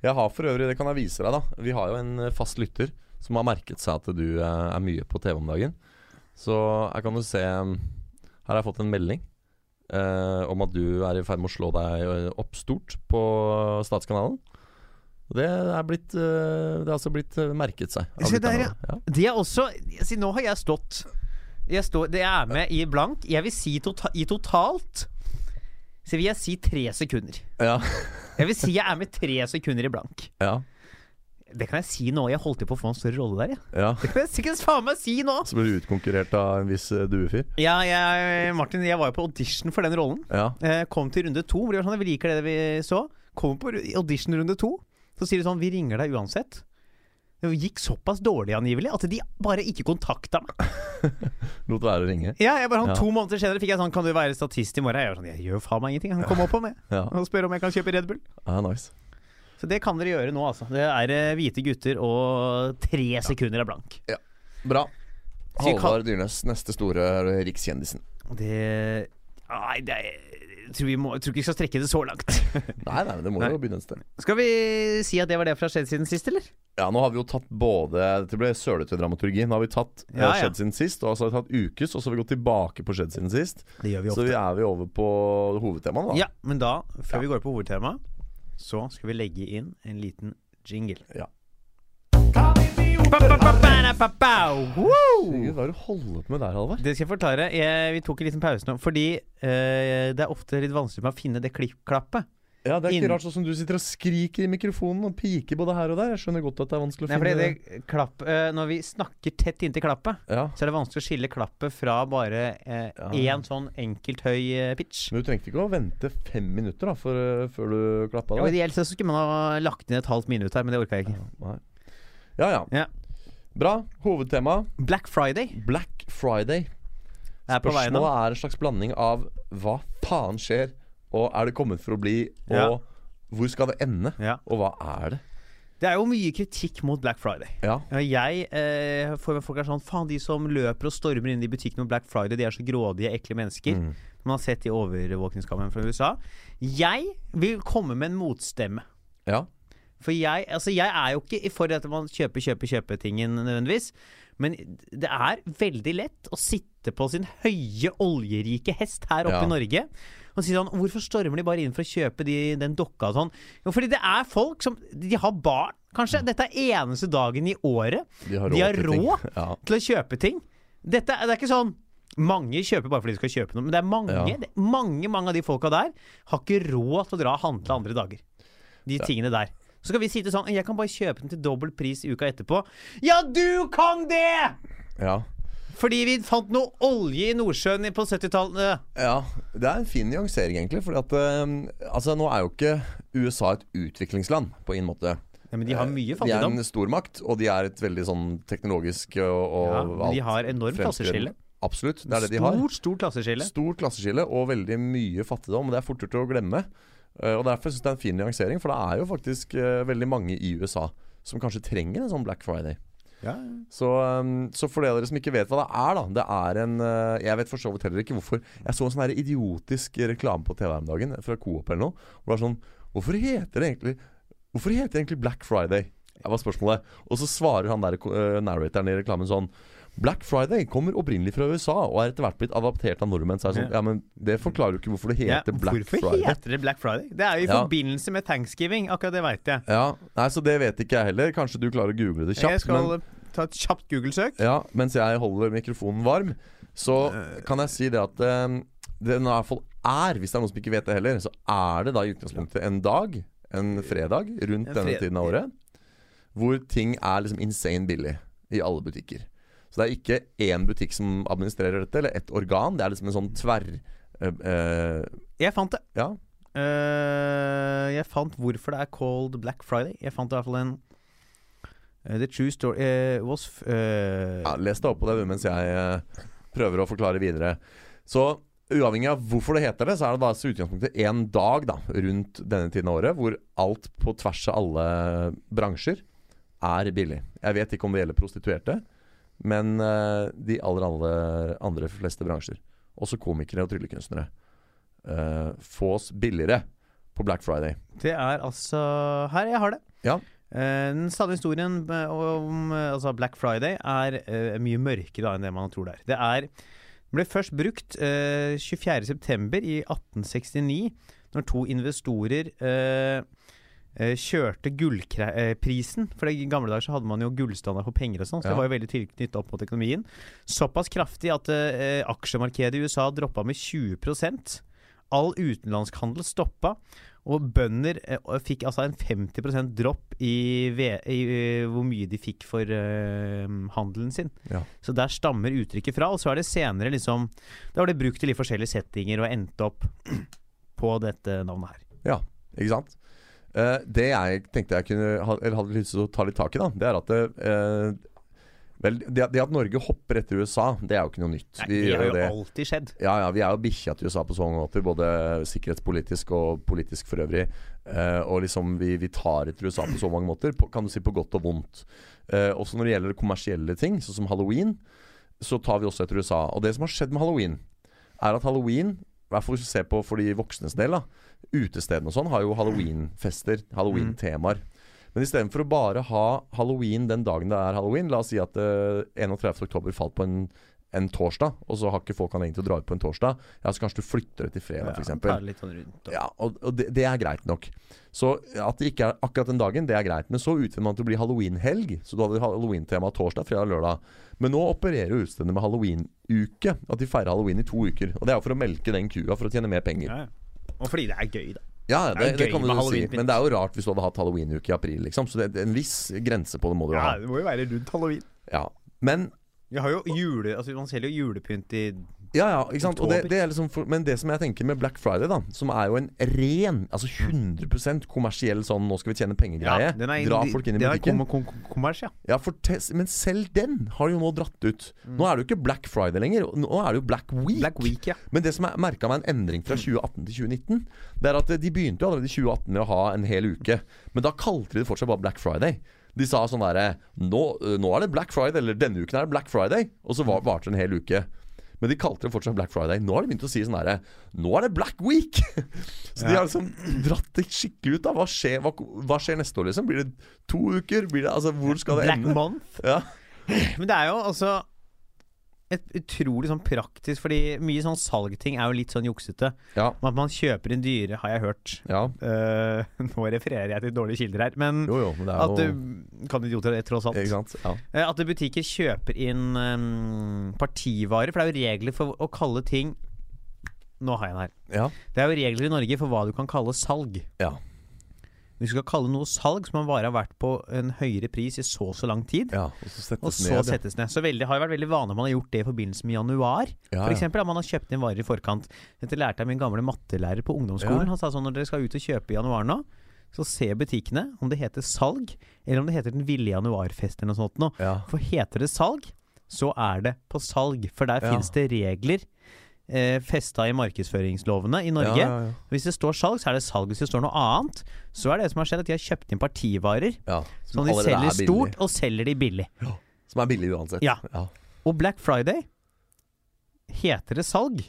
Jeg har for øvrig, det kan jeg vise deg, da. Vi har jo en eh, fast lytter som har merket seg at du eh, er mye på TV om dagen. Så her kan du se mm, Her har jeg fått en melding eh, om at du er i ferd med å slå deg eh, opp stort på Statskanalen. Det er blitt eh, Det har altså blitt eh, merket seg. Se der, ja. ja. Det er også altså, Nå har jeg stått jeg står, jeg er med i blank. Jeg vil si tota, i totalt Så vil jeg si tre sekunder. Ja. Jeg vil si jeg er med tre sekunder i blank. ja. Det kan jeg si nå. Jeg holdt jo på å få en større rolle der, jeg. ja. Det kan jeg sikkert faen meg si nå. Så ble du utkonkurrert av en viss eh, duefyr. Ja, jeg, Martin, jeg var jo på audition for den rollen. Ja. Eh, kom til runde to. Hvor de var sånn, vi liker det vi så. Kom på audition runde to. Så sier de sånn, vi ringer deg uansett. Det gikk såpass dårlig angivelig at de bare ikke kontakta meg. Lot være å ringe. Ja, jeg bare han Ja. To måneder senere fikk jeg sånn Kan du være statist i morgen? Jeg var sånn, jeg gjør faen meg ingenting. Han kom opp på meg Ja, og spør om jeg kan kjøpe Red Bull. ja nice. Så det kan dere gjøre nå, altså. Det er eh, hvite gutter og tre sekunder er blank. Bra. Så vi Halvard Dyrnes, neste store rikskjendisen. Det Nei, det er, jeg tror vi må, jeg tror ikke vi skal strekke det så langt. Nei, nei, det må Nei. jo begynne et sted. Skal vi si at det var det fra skjedd siden sist, eller? Ja, nå har vi jo tatt både Det ble sølete dramaturgi. Nå har vi tatt eh, Ja, ja. Skjedd siden sist, og så har vi tatt ukes, og så har vi gått tilbake på Skjedd siden sist. Det gjør vi ofte. Så vi er vi over på hovedtemaet, da. Ja, men da, før Ja. vi går på hovedtemaet, så skal vi legge inn en liten jingle. Ja. Herregud, hva er det du holder på med der, Halvard? Det skal jeg forklare. Jeg, vi tok en liten pause nå, fordi eh, det er ofte litt vanskelig med å finne det klipp-klappet. Ja, Det er ikke rart sånn som du sitter og skriker i mikrofonen og piker både her og der. Jeg skjønner godt at det er vanskelig å Nei, fordi det klapp, eh, Når vi snakker tett inntil klappet, Ja, så er det vanskelig å skille klappet fra bare én Ja. sånn enkelt høy eh, pitch. Men du trengte ikke å vente fem minutter da for, før du klappa. Ja, da. Ideelt sett skulle man ha lagt inn et halvt minutt her, men det orka jeg ikke. Ja, ja. Ja. Bra. Hovedtema Black Friday Black Friday. er. Spørsmålet er en slags blanding av hva faen skjer, og er det kommet for å bli, og Ja. hvor skal det ende, Ja. og hva er det? Det er jo mye kritikk mot Black Friday. Ja. Jeg eh, får med folk er sånn Faen, de som løper og stormer inn i butikkene med Black Friday, de er så grådige, ekle mennesker. Mm. Man har sett i overvåkningskameraene fra USA. Jeg vil komme med en motstemme. ja. For jeg, altså jeg er jo ikke for at man kjøper, kjøper, kjøper-tingen nødvendigvis. Men det er veldig lett å sitte på sin høye, oljerike hest her oppe Ja. i Norge og sier sånn Hvorfor stormer de bare inn for å kjøpe de, den dokka og sånn? Jo, fordi det er folk som De har barn, kanskje. Dette er eneste dagen i året De har råd. De har til råd? Ja. til å kjøpe ting. Dette, det er ikke sånn mange kjøper bare fordi de skal kjøpe noe, men det er mange Ja. det, mange, mange av de folka der har ikke råd til å dra og handle andre dager. De tingene der. Så skal vi si til sånn Jeg kan bare kjøpe den til dobbel pris uka etterpå. Ja, du kan det! ja. Fordi vi fant noe olje i Nordsjøen på 70-tallet. Ja, det er en fin nyansering, egentlig. For eh, Altså, nå er jo ikke USA et utviklingsland, på ingen måte. Ja, men de har mye fattigdom. De er en stormakt, og de er et veldig sånn teknologisk og, og Ja, men de har enormt klasseskille. Absolutt, det er det de har. Stort, stort klasseskille. Stort klasseskille og veldig mye fattigdom. og Det er fort gjort å glemme. Eh, og Derfor syns jeg det er en fin nyansering, for det er jo faktisk eh, veldig mange i USA som kanskje trenger en sånn Black Friday. Så, um, så for dere som ikke vet hva det er, da Det er en uh, Jeg vet for så vidt heller ikke hvorfor. Jeg så en sånn idiotisk reklame på TV her om dagen fra Coop eller noe. Hvor det var sånn Hvorfor heter det egentlig Hvorfor heter det egentlig Black Friday? Det var spørsmålet. Og så svarer han der uh, narratoren i reklamen sånn Black Friday kommer opprinnelig fra USA og er etter hvert blitt adaptert av nordmenn. Så er det sånn, ja, men Det forklarer jo ikke hvorfor det Ja, heter Black hvorfor Friday. heter det Black Friday? Det er jo i Ja. forbindelse med thanksgiving. Akkurat det veit jeg. Ja, nei, Så det vet ikke jeg heller. Kanskje du klarer å google det kjapt. Jeg skal men- ta et kjapt Google-søk. Ja, mens jeg holder mikrofonen varm, så kan jeg si det at eh, det i hvert fall er, hvis det er noen som ikke vet det heller, så er det da i utgangspunktet en dag, en fredag, rundt En denne tiden av året, hvor ting er liksom insane billig i alle butikker. Så det er ikke én butikk som administrerer dette, eller ett organ. Det er liksom en sånn tverr... eh, eh, Jeg fant det. ja. Uh, jeg fant hvorfor det er called Black Friday. Jeg fant i hvert fall en uh, The true story uh, was ja, Les deg opp på det mens jeg prøver å forklare videre. Så uavhengig av hvorfor det heter det, så er det da så utgangspunktet én dag da, rundt denne tiden av året hvor alt på tvers av alle bransjer er billig. Jeg vet ikke om det gjelder prostituerte, men eh, de aller, aller andre fleste bransjer, også komikere og tryllekunstnere, uh, fås billigere på Black Friday. Det er altså Her, jeg har det. Ja. Eh, den sanne historien eh, om eh, altså Black Friday er eh, mye mørkere enn det man tror det er. Det er ble først brukt eh, 24.9. i 1869, når to investorer eh, eh, kjørte gullprisen. For i gamle dager så hadde man jo gullstandard på penger og sånn, så Ja. det var jo veldig tilknyttet opp mot økonomien. Såpass kraftig at eh, aksjemarkedet i USA droppa med 20% All utenlandsk handel stoppa. Og bønder eh, fikk altså en 50% dropp i, i eh, hvor mye de fikk for eh, handelen sin. Ja. Så der stammer uttrykket fra. Og så er det senere liksom Da var det brukt i litt forskjellige settinger og endte opp på dette navnet her. Ja, ikke sant? Eh, det jeg tenkte jeg kunne Eller hadde lyst til å ta litt tak i, da, det er at det, eh, Vel, det, det at Norge hopper etter USA, det er jo ikke noe nytt. Nei, Vi det har jo det. alltid skjedd. Ja, ja, vi er jo bikkja til USA på så mange måter, både sikkerhetspolitisk og politisk for øvrig. Eh, og liksom vi, vi tar etter USA på så mange måter, på, kan du si på godt og vondt. Eh, også når det gjelder kommersielle ting, sånn som halloween, så tar vi også etter USA. Og det som har skjedd med halloween, er at halloween, hvert fall hvis du ser på for de voksnes del, da, utestedene og sånn, har jo halloweenfester, halloween-temaer. Men istedenfor å bare ha halloween den dagen det er halloween La oss si at uh, 31. oktober falt på en, en torsdag, og så har ikke folk anledning til å dra ut på en torsdag. Ja, Så kanskje du flytter det til fredag, Ja, f.eks. tar litt sånn rundt, Ja, og, og det, det er greit nok. Så at det ikke er akkurat den dagen, det er greit. Men så utvider man til å bli halloween-helg. Så du hadde halloween-tema torsdag, fredag, lørdag. Men nå opererer jo utestedene med halloween-uke. At de feirer halloween i to uker. Og det er jo for å melke den kua for å tjene mer penger. Ja, ja. Og fordi det er gøy, da. Ja, Det det, det kan du si. Men det er jo rart hvis du hadde hatt halloween-uke i april, liksom. Så det, er en viss grense på det må du ha. ha. det må jo være rundt halloween. Ja. Men Vi har jo jule... Altså, man selger jo julepynt i Ja, ja, ikke sant? Det, det liksom for, men det som jeg tenker med Black Friday, da som er jo en ren, altså 100% kommersiell sånn 'nå skal vi tjene penger'-greie. er Dra folk inn i butikken. kom- kom- kom- kommers, ja. Ja, men selv den har jo nå dratt ut. Mm. Nå er det jo ikke Black Friday lenger. Nå er det jo Black Week. Black Week, ja. Men det som jeg merka meg en endring fra 2018 til 2019, det er at eh, de begynte jo allerede i 2018 med å ha en hel uke. Men da kalte de det fortsatt bare Black Friday. De sa sånn derre nå, eh, nå er det Black Friday, eller denne uken er det Black Friday. Og så var- varte det en hel uke. Men de kalte det fortsatt Black Friday. Nå har de begynt å si sånn herre Nå er det Black Week! så de har liksom dratt det skikkelig ut. da Hva skjer, hva, hva skjer neste år, liksom? Blir det to uker? Blir det, altså, hvor skal det Black ende? Month. Ja. Men det er jo altså et utrolig sånn praktisk Fordi mye sånn salgting er jo litt sånn juksete. Ja. At man kjøper inn dyre, har jeg hørt. ja. Uh, nå refererer jeg til dårlige kilder her, men Jo, jo, men det at jo du kan idioter det, tross alt. Ja. Uh, At butikker kjøper inn um, partivarer. For det er jo regler for å kalle ting Nå har jeg den her. ja. Det er jo regler i Norge for hva du kan kalle salg. Ja. Hvis du skal kalle noe salg, så må man bare ha vært på en høyere pris i så og så lang tid. ja. Og så settes Og så ned. settes ned. Så veldig, har det vært veldig vanlig om man har gjort det i forbindelse med januar. Ja, For eksempel, at man har kjøpt inn varer i forkant. Dette lærte jeg min gamle mattelærer på ungdomsskolen. Ja. Han sa sånn når dere skal ut og kjøpe i januar nå, så se butikkene om det heter salg, eller om det heter Den ville januarfest eller noe sånt nå. Ja. For heter det salg, så er det på salg. For der Ja. finnes det regler eh, festa i markedsføringslovene i Norge. Ja, ja. Hvis det står salg, så er det salg. Hvis det står noe annet, så er det som har skjedd at de har kjøpt inn partivarer Ja, som de selger er stort, og selger de billig. Som er billig uansett. Ja. Og Black Friday Heter det salg?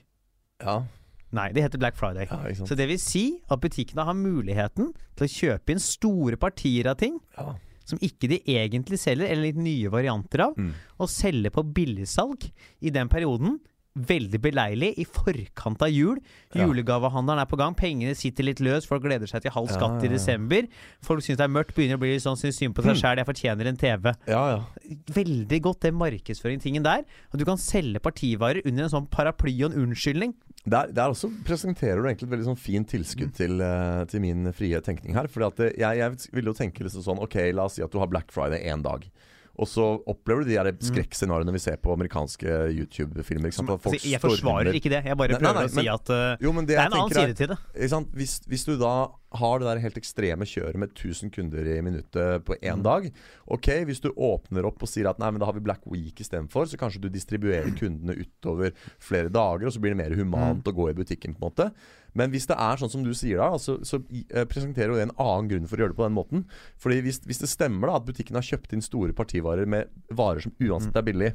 Ja, Nei, det heter Black Friday. ja. Så det vil si at butikkene har muligheten til å kjøpe inn store partier av ting Ja. som ikke de egentlig selger, eller litt nye varianter av, Mm. og selge på billigsalg i den perioden. Veldig beleilig i forkant av jul. Ja. Julegavehandelen er på gang. Pengene sitter litt løs. Folk gleder seg til halv Ja, skatt ja, i desember. Folk syns det er mørkt. Begynner å bli litt sånn syns synd på seg Mm. sjæl. Jeg fortjener en TV. ja, ja. Veldig godt den markedsføringstingen der. At du kan selge partivarer under en sånn paraply og en unnskyldning. Der, der også presenterer du egentlig et veldig sånn fint tilskudd til, eh, til min frie tenkning her. Fordi jeg, jeg ville jo tenke liksom sånn Ok, la oss si at du har Black Friday én dag. Og så opplever du de der skrekkscenarioene vi ser på amerikanske YouTube-filmer. Altså, jeg forsvarer ikke det. Jeg bare prøver nei, nei, å si men- at uh, Jo, det, det er en annen side til det. Hvis, hvis du da har det der helt ekstreme kjøret med 1000 kunder i minuttet på én Mm. dag Ok, hvis du åpner opp og sier at nei, men da har vi Black Week istedenfor, så kanskje du distribuerer kundene utover flere dager, og så blir det mer humant Mm. å gå i butikken, på en måte. Men hvis det er sånn som du sier da, altså, så eh, presenterer jo det en annen grunn for å gjøre det på den måten. Fordi hvis, hvis det stemmer da at butikken har kjøpt inn store partivarer med varer som Mm. uansett er billig,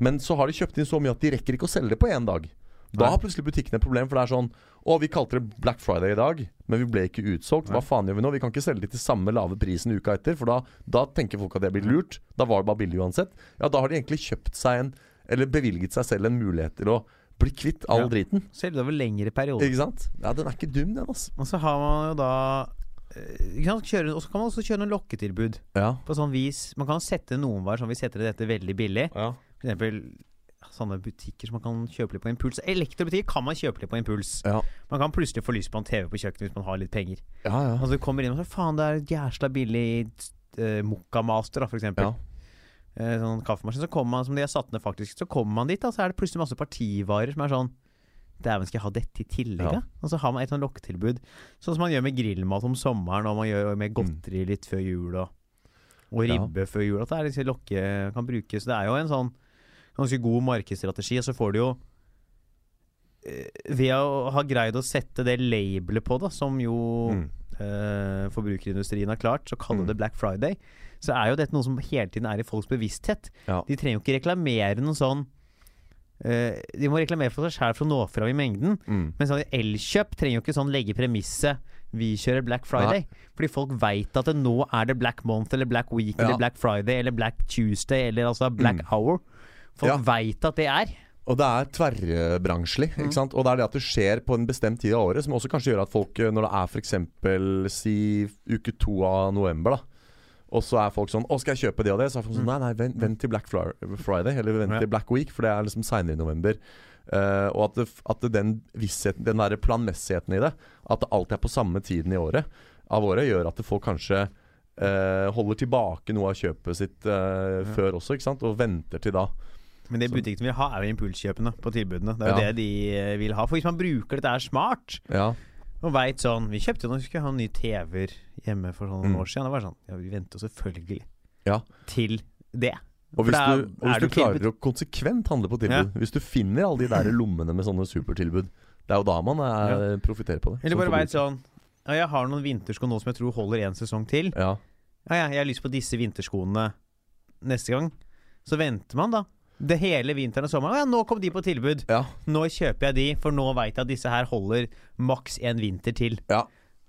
men så har de kjøpt inn så mye at de rekker ikke å selge det på én dag. Da har plutselig butikken et problem, for det er sånn Å, vi kalte det Black Friday i dag, men vi ble ikke utsolgt. Hva faen gjør vi nå? Vi kan ikke selge de til samme lave prisen uka etter, for da, da tenker folk at det blir lurt. Da var det bare billig uansett. Ja, da har de egentlig kjøpt seg en Eller bevilget seg selv en mulighet til å bli kvitt all Ja. driten. Det over lengre perioder. Ikke sant? Ja, den er ikke dum, den, altså. Og så har man jo da eh, Og så kan man også kjøre noen lokketilbud. Ja. På sånn vis Man kan sette noen varer sånn vi setter dette veldig billig. ja. For eksempel sånne butikker som man kan kjøpe litt på impuls. Elektrobutikker kan man kjøpe litt på impuls. Ja. Man kan plutselig få lyst på en TV på kjøkkenet hvis man har litt penger. Ja, ja. Altså du kommer inn og så Faen, det er jæsla billig uh, Mokka Master, da, for eksempel. ja. Eh, sånn kaffemaskin. Så kommer man, som de har satt ned faktisk, så kommer man dit, da, så er det plutselig masse partivarer som er sånn Dæven, skal jeg ha dette i tillegg, Ja. Og så har man et sånt lokketilbud. Sånn som man gjør med grillmat om sommeren, og man gjør Mm. med godteri litt før jul, og, og Ja. ribbe før jul. At det er disse lokke kan brukes. Det er jo en sånn ganske god markedsstrategi, og så får du jo eh, Ved å ha greid å sette det labelet på da, som jo Mm. eh, forbrukerindustrien har klart, så kaller Mm. det Black Friday, så er jo dette noe som hele tiden er i folks bevissthet. Ja. De trenger jo ikke reklamere noe sånn Uh, De må reklamere for seg sjæl for å nå fram i mengden. Mm. Men sånn Elkjøp trenger jo ikke sånn legge premisset vi kjører Black Friday. Fordi folk veit at det nå er det Black Month eller Black Week Ja. eller Black Friday eller Black Tuesday eller altså Black Mm. Hour. Folk Ja. veit at det er. Og det er tverrbransjelig. Mm. ikke sant? Og det er det at det skjer på en bestemt tid av året, som også kanskje gjør at folk, eh, når det er f.eks. si uke to av november, da. Og så er folk sånn 'Å, skal jeg kjøpe det og det?' Så er folk sånn Nei, nei, vent, vent til Black Friday, eller vent Mm. Ja. til Black Week, for det er liksom seinere i november. Uh, og at, det, at det den vissheten, den der planmessigheten i det, at det alltid er på samme tiden i året, av året, gjør at folk kanskje uh, holder tilbake noe av kjøpet sitt eh, før også, ikke sant? Og venter til da. Men det butikkene vil ha, er jo impulskjøpene på tilbudene. Det er jo Ja. det de vil ha. For hvis man bruker dette her smart, Ja. Og veit sånn Vi kjøpte jo noen, vi skulle ha en ny TV-er hjemme for sånn noen Mm. år siden. Det var sånn Ja, vi venter jo selvfølgelig Ja. til det. Og hvis du, og hvis du klarer å konsekvent handle på tilbud Hvis du finner alle de der lommene med sånne supertilbud, det er jo da man er, profitterer på det. Eller bare veit sånn Ja, jeg har noen vintersko nå som jeg tror holder en sesong til. Ja. Ja, ja, jeg har lyst på disse vinterskoene neste gang. Så venter man, da. Det hele vinteren og sommeren. Ja, nå kom de på tilbud. Ja. Nå kjøper jeg de, for nå veit jeg at disse her holder maks en vinter til. Ja.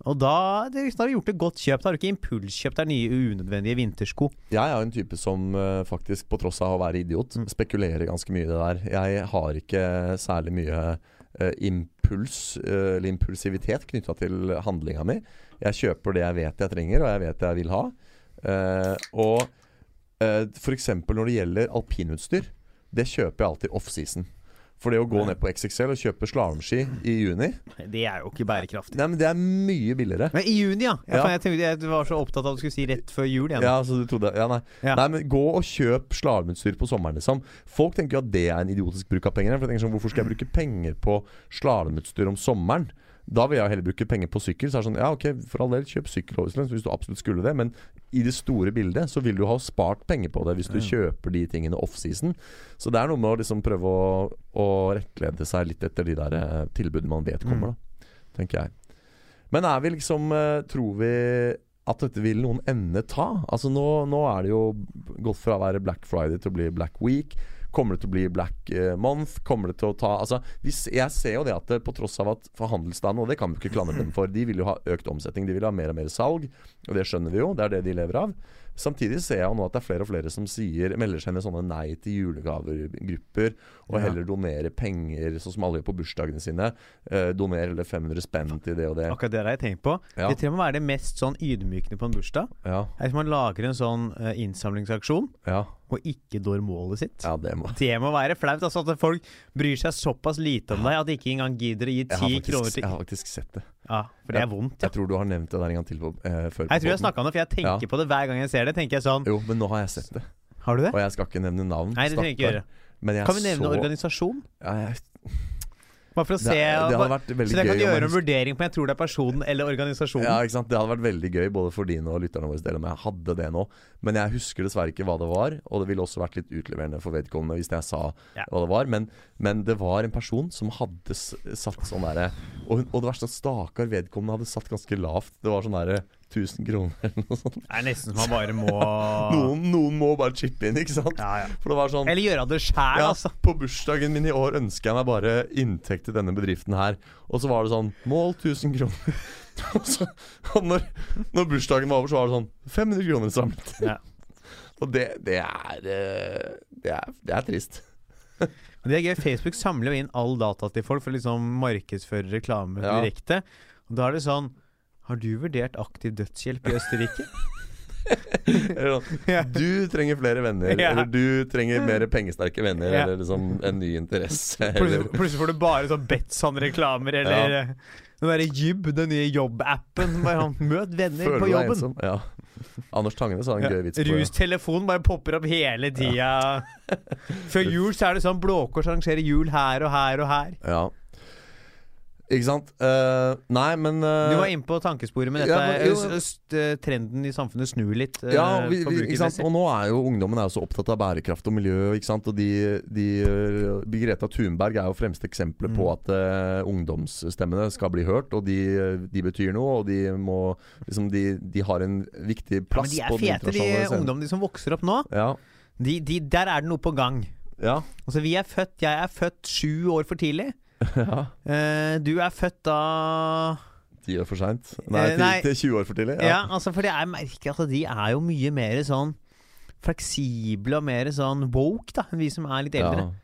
Og da, det, da har du gjort et godt kjøp. Da har du ikke impulskjøpt deg nye unødvendige vintersko. Jeg er en type som eh, faktisk, på tross av å være idiot, Mm. spekulerer ganske mye i det der. Jeg har ikke særlig mye eh, impuls eh, eller impulsivitet knytta til handlinga mi. Jeg kjøper det jeg vet jeg trenger, og jeg vet jeg vil ha. Og uh, f.eks. når det gjelder alpinutstyr, det kjøper jeg alltid offseason. For det å gå ned på XXL og kjøpe slalåmski i juni Det er jo ikke bærekraftig. Nei, men Det er mye billigere. Men i juni, ja. ja. Ja. Jeg, tenkte, jeg var så opptatt av at du skulle si rett før jul igjen. Ja, så du trodde Ja, nei. Ja. nei men Gå og kjøp slalåmutstyr på sommeren, liksom. Folk tenker jo at det er en idiotisk bruk av penger. For jeg tenker sånn, Hvorfor skal jeg bruke penger på slalåmutstyr om sommeren? Da vil jeg heller bruke penger på sykkel. Så er det sånn, ja ok, For all del, kjøp sykkel hvis du absolutt skulle det. Men i det store bildet så vil du ha spart penger på det hvis du kjøper de tingene offseason. Så det er noe med å liksom prøve å, å rettlede seg litt etter de der eh, tilbudene man vet kommer, da. Tenker jeg. Men er vi liksom eh, Tror vi at dette vil noen ende ta? Altså nå, nå er det jo gått fra å være Black Friday til å bli Black Week. Kommer det til å bli Black eh, Month? Kommer det til å ta Altså, hvis, Jeg ser jo det at det, på tross av at forhandelsstanden, og det kan vi ikke klandre dem for, de vil jo ha økt omsetning. De vil ha mer og mer salg, og det skjønner vi jo. Det er det de lever av. Samtidig ser jeg jo nå at det er flere og flere som sier melder seg i sånne nei til julegaver-grupper, og heller donerer penger, sånn som alle gjør på bursdagene sine. Eh, doner eller 500 spenn til det og det. Akkurat det har jeg tenkt på. Ja. Det trenger å være det mest sånn ydmykende på en bursdag. Ja, Er Hvis man lager en sånn uh, innsamlingsaksjon ja, og ikke når målet sitt. ja det må Det må være flaut. Altså At folk bryr seg såpass lite om deg at de ikke engang gidder å gi ti kroner til jeg har faktisk sett det. Ja, For det er vondt. Ja. Jeg tror du har nevnt det der en gang til på, eh, før. Jeg tror jeg snakka om det, for jeg tenker Ja. på det hver gang jeg ser det. Tenker jeg sånn Jo, men nå har jeg sett det. Har du det? Og jeg skal ikke nevne navn. Nei, det trenger jeg ikke gjøre. Kan vi nevne så organisasjon? ja, jeg, Bare for å det, se det hadde vært veldig Så jeg kan gøy. gjøre en vurdering på om jeg tror det er personen eller organisasjonen. Ja, ikke sant? Det hadde vært veldig gøy både for dine og lytterne våre del om jeg hadde det nå. Men jeg husker dessverre ikke hva det var, og det ville også vært litt utleverende for vedkommende hvis jeg sa Ja. hva det var. Men, men det var en person som hadde satt sånn derre og, og det verste, stakkar vedkommende hadde satt ganske lavt. Det var sånn derre 1000 kroner eller noe sånt. Det er nesten som man bare må Noen, noen må bare chippe inn, ikke sant? ja, ja. For det var sånn Eller gjøre det sjæl, ja, altså. På bursdagen min i år ønsker jeg meg bare inntekt til denne bedriften her. Og så var det sånn Mål 1000 kroner. og så, og når, når bursdagen var over, så var det sånn 500 kroner samlet. Ja. Og det, det, er, eh, det er Det er trist. Det er gøy. Facebook samler jo inn all data til folk for å liksom markedsføre reklame direkte. Og da er det sånn Har du vurdert aktiv dødshjelp i Østerrike? Du trenger flere venner, Ja. eller du trenger mer pengesterke venner, Ja. eller liksom en ny interesse. Plutselig, plutselig får du bare sånn Betson-reklamer, eller Ja. eh, den derre Jyb, den nye jobb-appen. Sånn, Møt venner føler på jobben. ensom? Ja. Anders Tangene sa en gøy vits på. Rustelefon bare popper opp hele tida. Før jul så er det sånn Blå Kors arrangerer jul her og her og her. Ja. Ikke sant? Uh, nei, men uh, Du var inne på tankesporet med dette. Ja, men- jo, eh, trenden i samfunnet snur litt. Uh, Ja, vi, vi, og nå er jo ungdommen er jo så opptatt av bærekraft og miljø. Ikke sant? Og de, de, Greta Thunberg er jo fremste eksempelet Mm. på at ungdomsstemmene skal bli hørt. Og de, de betyr noe, og de må liksom De, de har en viktig Ja, men plass de er fete, de ungdommene som vokser opp nå. Ja, De, de, der er det noe på gang. ja, Altså, vi er født Jeg er født sju år for tidlig. Ja. Eh, du er født da Ti år for seint. Nei, Eh, nei. til, til 20 år for tidlig. Ja, altså, for det er merker at de er jo mye mer sånn fleksible og mer sånn woke da enn vi som er litt eldre. Ja.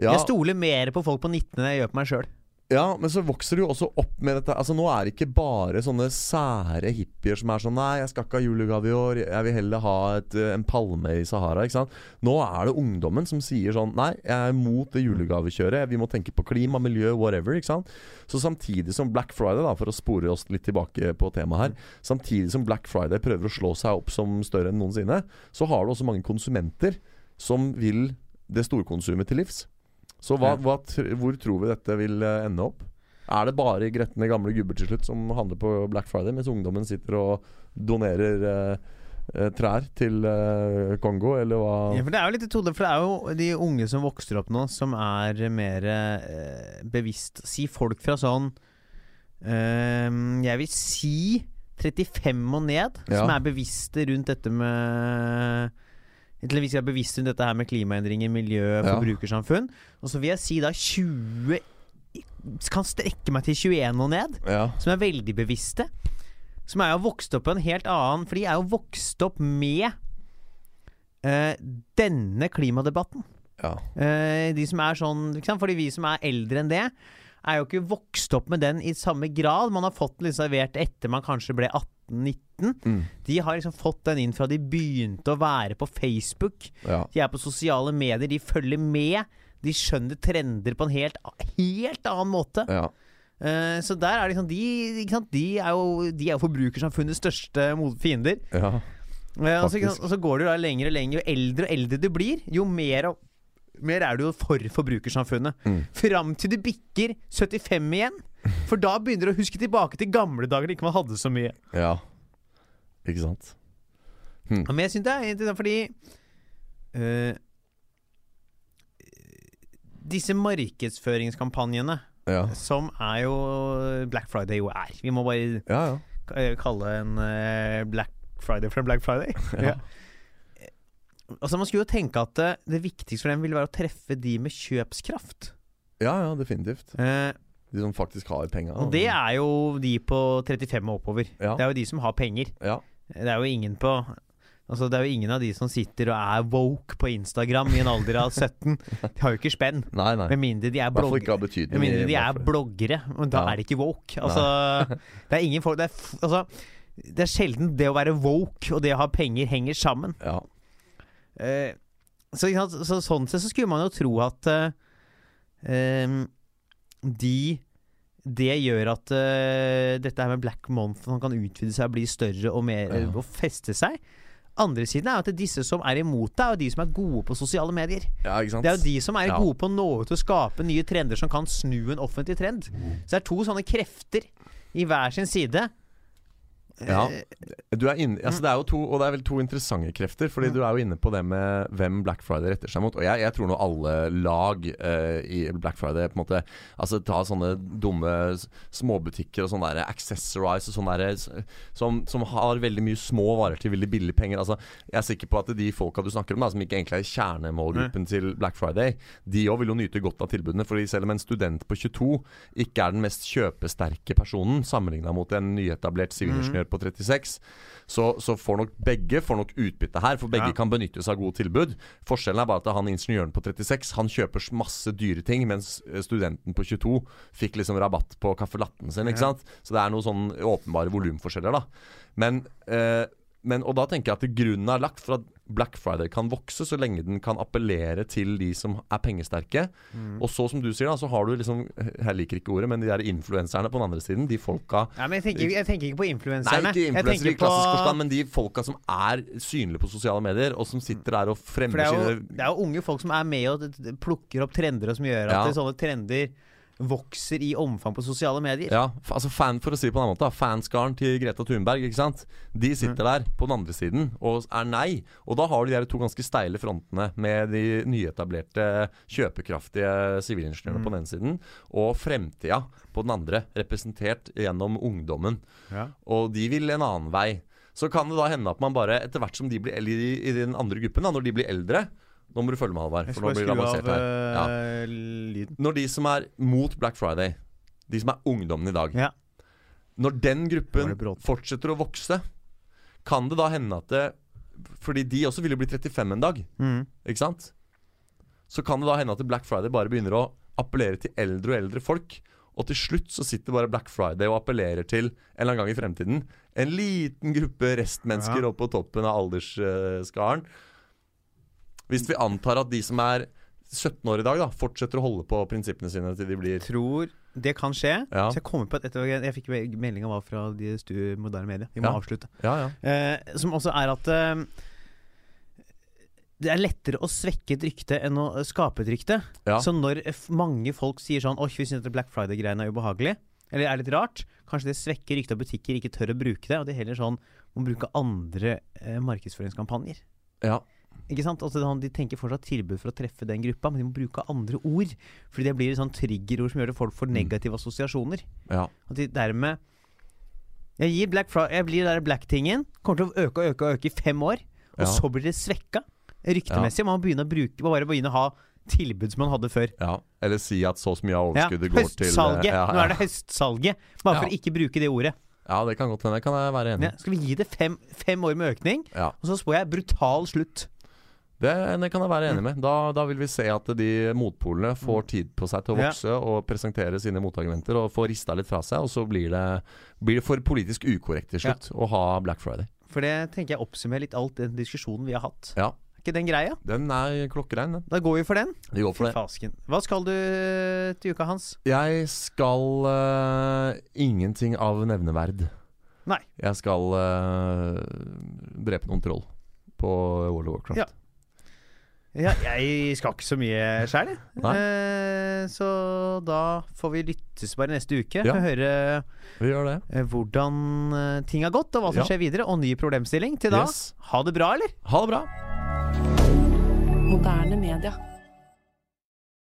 Ja, Jeg stoler mer på folk på 19 enn jeg gjør på meg sjøl. Ja, men så vokser det jo også opp med dette Altså Nå er det ikke bare sånne sære hippier som er sånn Nei, jeg skal ikke ha julegave i år, jeg vil heller ha et, eh, en palme i Sahara. Ikke sant? Nå er det ungdommen som sier sånn Nei, jeg er mot det julegavekjøret. Vi må tenke på klima, miljø, whatever. Ikke sant? Så samtidig som Black Friday, da for å spore oss litt tilbake på temaet her Samtidig som Black Friday prøver å slå seg opp som større enn noensinne, så har du også mange konsumenter som vil det storkonsumet til livs. Så hva, hva, hvor tror vi dette vil eh, ende opp? Er det bare gretne gamle gubber til slutt som handler på Black Friday, mens ungdommen sitter og donerer eh, eh, trær til eh, Kongo, eller hva? Ja, for det er jo litt i tode, for det er jo de unge som vokser opp nå, som er mer eh, bevisst Si folk fra sånn eh, Jeg vil si 35 og ned, Ja. som er bevisste rundt dette med til en viss grad bevisst rundt dette her med klimaendringer, miljø, forbrukersamfunn. Og så vil jeg si da 20 Kan strekke meg til 21 og ned Ja. som er veldig bevisste. Som er jo vokst opp på en helt annen For de er jo vokst opp med uh, denne klimadebatten. ja. Uh, de som er sånn sant? Fordi vi som er eldre enn det, er jo ikke vokst opp med den i samme grad. Man har fått den litt servert etter man kanskje ble 18-19. Mm. De har liksom fått den inn fra de begynte å være på Facebook. ja. De er på sosiale medier, de følger med. De skjønner trender på en helt, helt annen måte. ja. Uh, så der er liksom de? De er jo, de er jo forbrukersamfunnets største fiender. ja. uh, og, så, og så går det jo da lenger og lenger. Jo eldre og eldre du blir, jo mer, mer er du for forbrukersamfunnet. Mm. Fram til du bikker 75 igjen. For da begynner du å huske tilbake til gamle dager da ikke man hadde så mye. ja. Ikke sant? Men jeg syns det er interessant fordi eh, Disse markedsføringskampanjene, Ja. som er jo Black Friday jo er Vi må bare Ja, ja. eh, kalle en eh, Black Friday for en Black Friday. Ja. Altså Man skulle jo tenke at det, det viktigste for dem ville være å treffe de med kjøpskraft. Ja, ja, definitivt. Eh, De som faktisk har penga. og det er jo de på 35 og oppover. Ja. Det er jo de som har penger. Ja. Det er jo ingen på Altså Det er jo ingen av de som sitter og er woke på Instagram i en alder av 17. De har jo ikke spenn. Nei, nei. Med mindre de er blogg... Med mindre de er bloggere, men da Ja. er de ikke woke. Altså, det er ingen folk det er, altså, det er sjelden det å være woke og det å ha penger henger sammen. Ja. Eh, så, så sånn sett så skulle man jo tro at eh, em, de Det gjør at uh, dette her med Black Month man kan utvide seg og bli større og mer Ja. og feste seg. Andre siden er at disse som er imot det, er de som er gode på sosiale medier. ja? Det er jo de som er Ja. gode på å nå ut og skape nye trender som kan snu en offentlig trend. Så det er to sånne krefter i hver sin side. Ja. Eh, Du er inne, altså det er jo to, og det er vel to interessante krefter. Fordi Mm. du er jo inne på det med hvem Black Friday retter seg mot. Og jeg, jeg tror nå alle lag uh, i Black Friday på en måte Altså ta sånne dumme småbutikker og sånn der accessorize og sånn der som, som har veldig mye små varer til veldig billige penger. Altså Jeg er sikker på at de folka du snakker om, da som ikke egentlig er kjernemålgruppen til Black Friday, de òg vil jo nyte godt av tilbudene. Fordi selv om en student på 22 ikke er den mest kjøpesterke personen sammenligna mot en nyetablert sivilingeniør på 36, så, så får nok begge får nok utbytte her. For begge Ja. kan benytte seg av gode tilbud. Forskjellen er bare at han ingeniøren på 36 Han kjøper masse dyre ting, mens eh, studenten på 22 fikk liksom rabatt på caffè latten sin. Ikke sant? Så det er noen sånn åpenbare volumforskjeller, da. Men, eh, men Og da tenker jeg at grunnen er lagt for at Black Friday kan vokse så lenge den kan appellere til de som er pengesterke. Mm. Og så, som du sier, da, så har du liksom Jeg liker ikke ordet, men de der influenserne på den andre siden, de folka Ja, men jeg tenker, jeg tenker ikke på influenserne. Nei, ikke influenser influensere i klassisk forstand, men de folka som er synlige på sosiale medier, og som sitter der og fremmer er, sine det er jo unge folk som er med og plukker opp trender, og som gjør at Ja. det, sånne trender vokser i omfang på sosiale medier. Ja, altså fan, for å si det på en annen måte da, Fanskaren til Greta Thunberg, ikke sant De sitter der på den andre siden og er nei. Og da har du de to ganske steile frontene med de nyetablerte, kjøpekraftige sivilingeniørene på den ene siden, og fremtida på den andre, representert gjennom ungdommen. Ja. Og de vil en annen vei. Så kan det da hende at man bare, etter hvert som de blir eldre i, i den andre gruppen, da, når de blir eldre Nå må du følge med, Halvard, for nå blir det avansert her. Ja. eh. Når de som er mot Black Friday, de som er ungdommen i dag Ja. Når den gruppen fortsetter å vokse, kan det da hende at det Fordi de også vil jo bli 35 en dag, Mm. ikke sant? Så kan det da hende at Black Friday bare begynner å appellere til eldre og eldre folk. Og til slutt så sitter bare Black Friday og appellerer til en eller annen gang i fremtiden en liten gruppe restmennesker Ja. oppe på toppen av aldersskaren. Hvis vi antar at de som er 17 år i dag, da fortsetter å holde på prinsippene sine til de blir Tror det kan skje. Ja. Så jeg kommer på et, etter, Jeg fikk meldinga var fra de stu moderne media. Vi må Ja. avslutte. Ja, ja. Eh, som også er at eh, det er lettere å svekke et rykte enn å skape et rykte. Så når mange folk sier sånn Åh, vi syns Black Friday-greiene er ubehagelig, eller er litt rart, kanskje det svekker ryktet av butikker ikke tør å bruke det, og de heller sånn må bruke andre eh, markedsføringskampanjer. ja. Ikke sant? Altså, de tenker fortsatt tilbud for å treffe den gruppa, men de må bruke andre ord. Fordi det blir et sånn triggerord som gjør at folk får negative assosiasjoner. ja. At de dermed Jeg gir Black Jeg blir der Black-tingen. Kommer til å øke og øke og øke i fem år. Og Ja. så blir det svekka ryktemessig. Man må begynne å bruke Bare begynne å ha tilbud som man hadde før. ja. Eller si at så mye av Ja, overskuddet går til høstsalget. ja, Nå er det høstsalget. Bare for Ja. å ikke bruke det ordet. ja, det kan godt hende. Det kan jeg være enig Ja, i. skal vi gi det fem, fem år med økning, Ja. og så spår jeg brutal slutt. Det, det kan jeg være Mm. enig med. Da, da vil vi se at de motpolene får tid på seg til å Ja. vokse og presentere sine motargumenter og få rista litt fra seg, og så blir det, blir det for politisk ukorrekt til slutt å ha Black Friday. For det tenker jeg oppsummerer litt alt den diskusjonen vi har hatt. Ja, Er ikke den greia? den er klokkerein, den. Da går vi for den. Vi går for det. Fasken. Hva skal du til uka, Hans? Jeg skal uh, ingenting av nevneverd. Nei. Jeg skal uh, drepe noen troll på World of Warcraft. Ja. Ja, jeg skal ikke så mye sjæl, jeg. Eh, så da får vi lyttes bare neste uke. Ja. Høre Vi gjør det. eh, hvordan eh, ting har gått, og hva som Ja. skjer videre. Og ny problemstilling. Til da, Yes. ha det bra, eller? Ha det bra. Moderne media.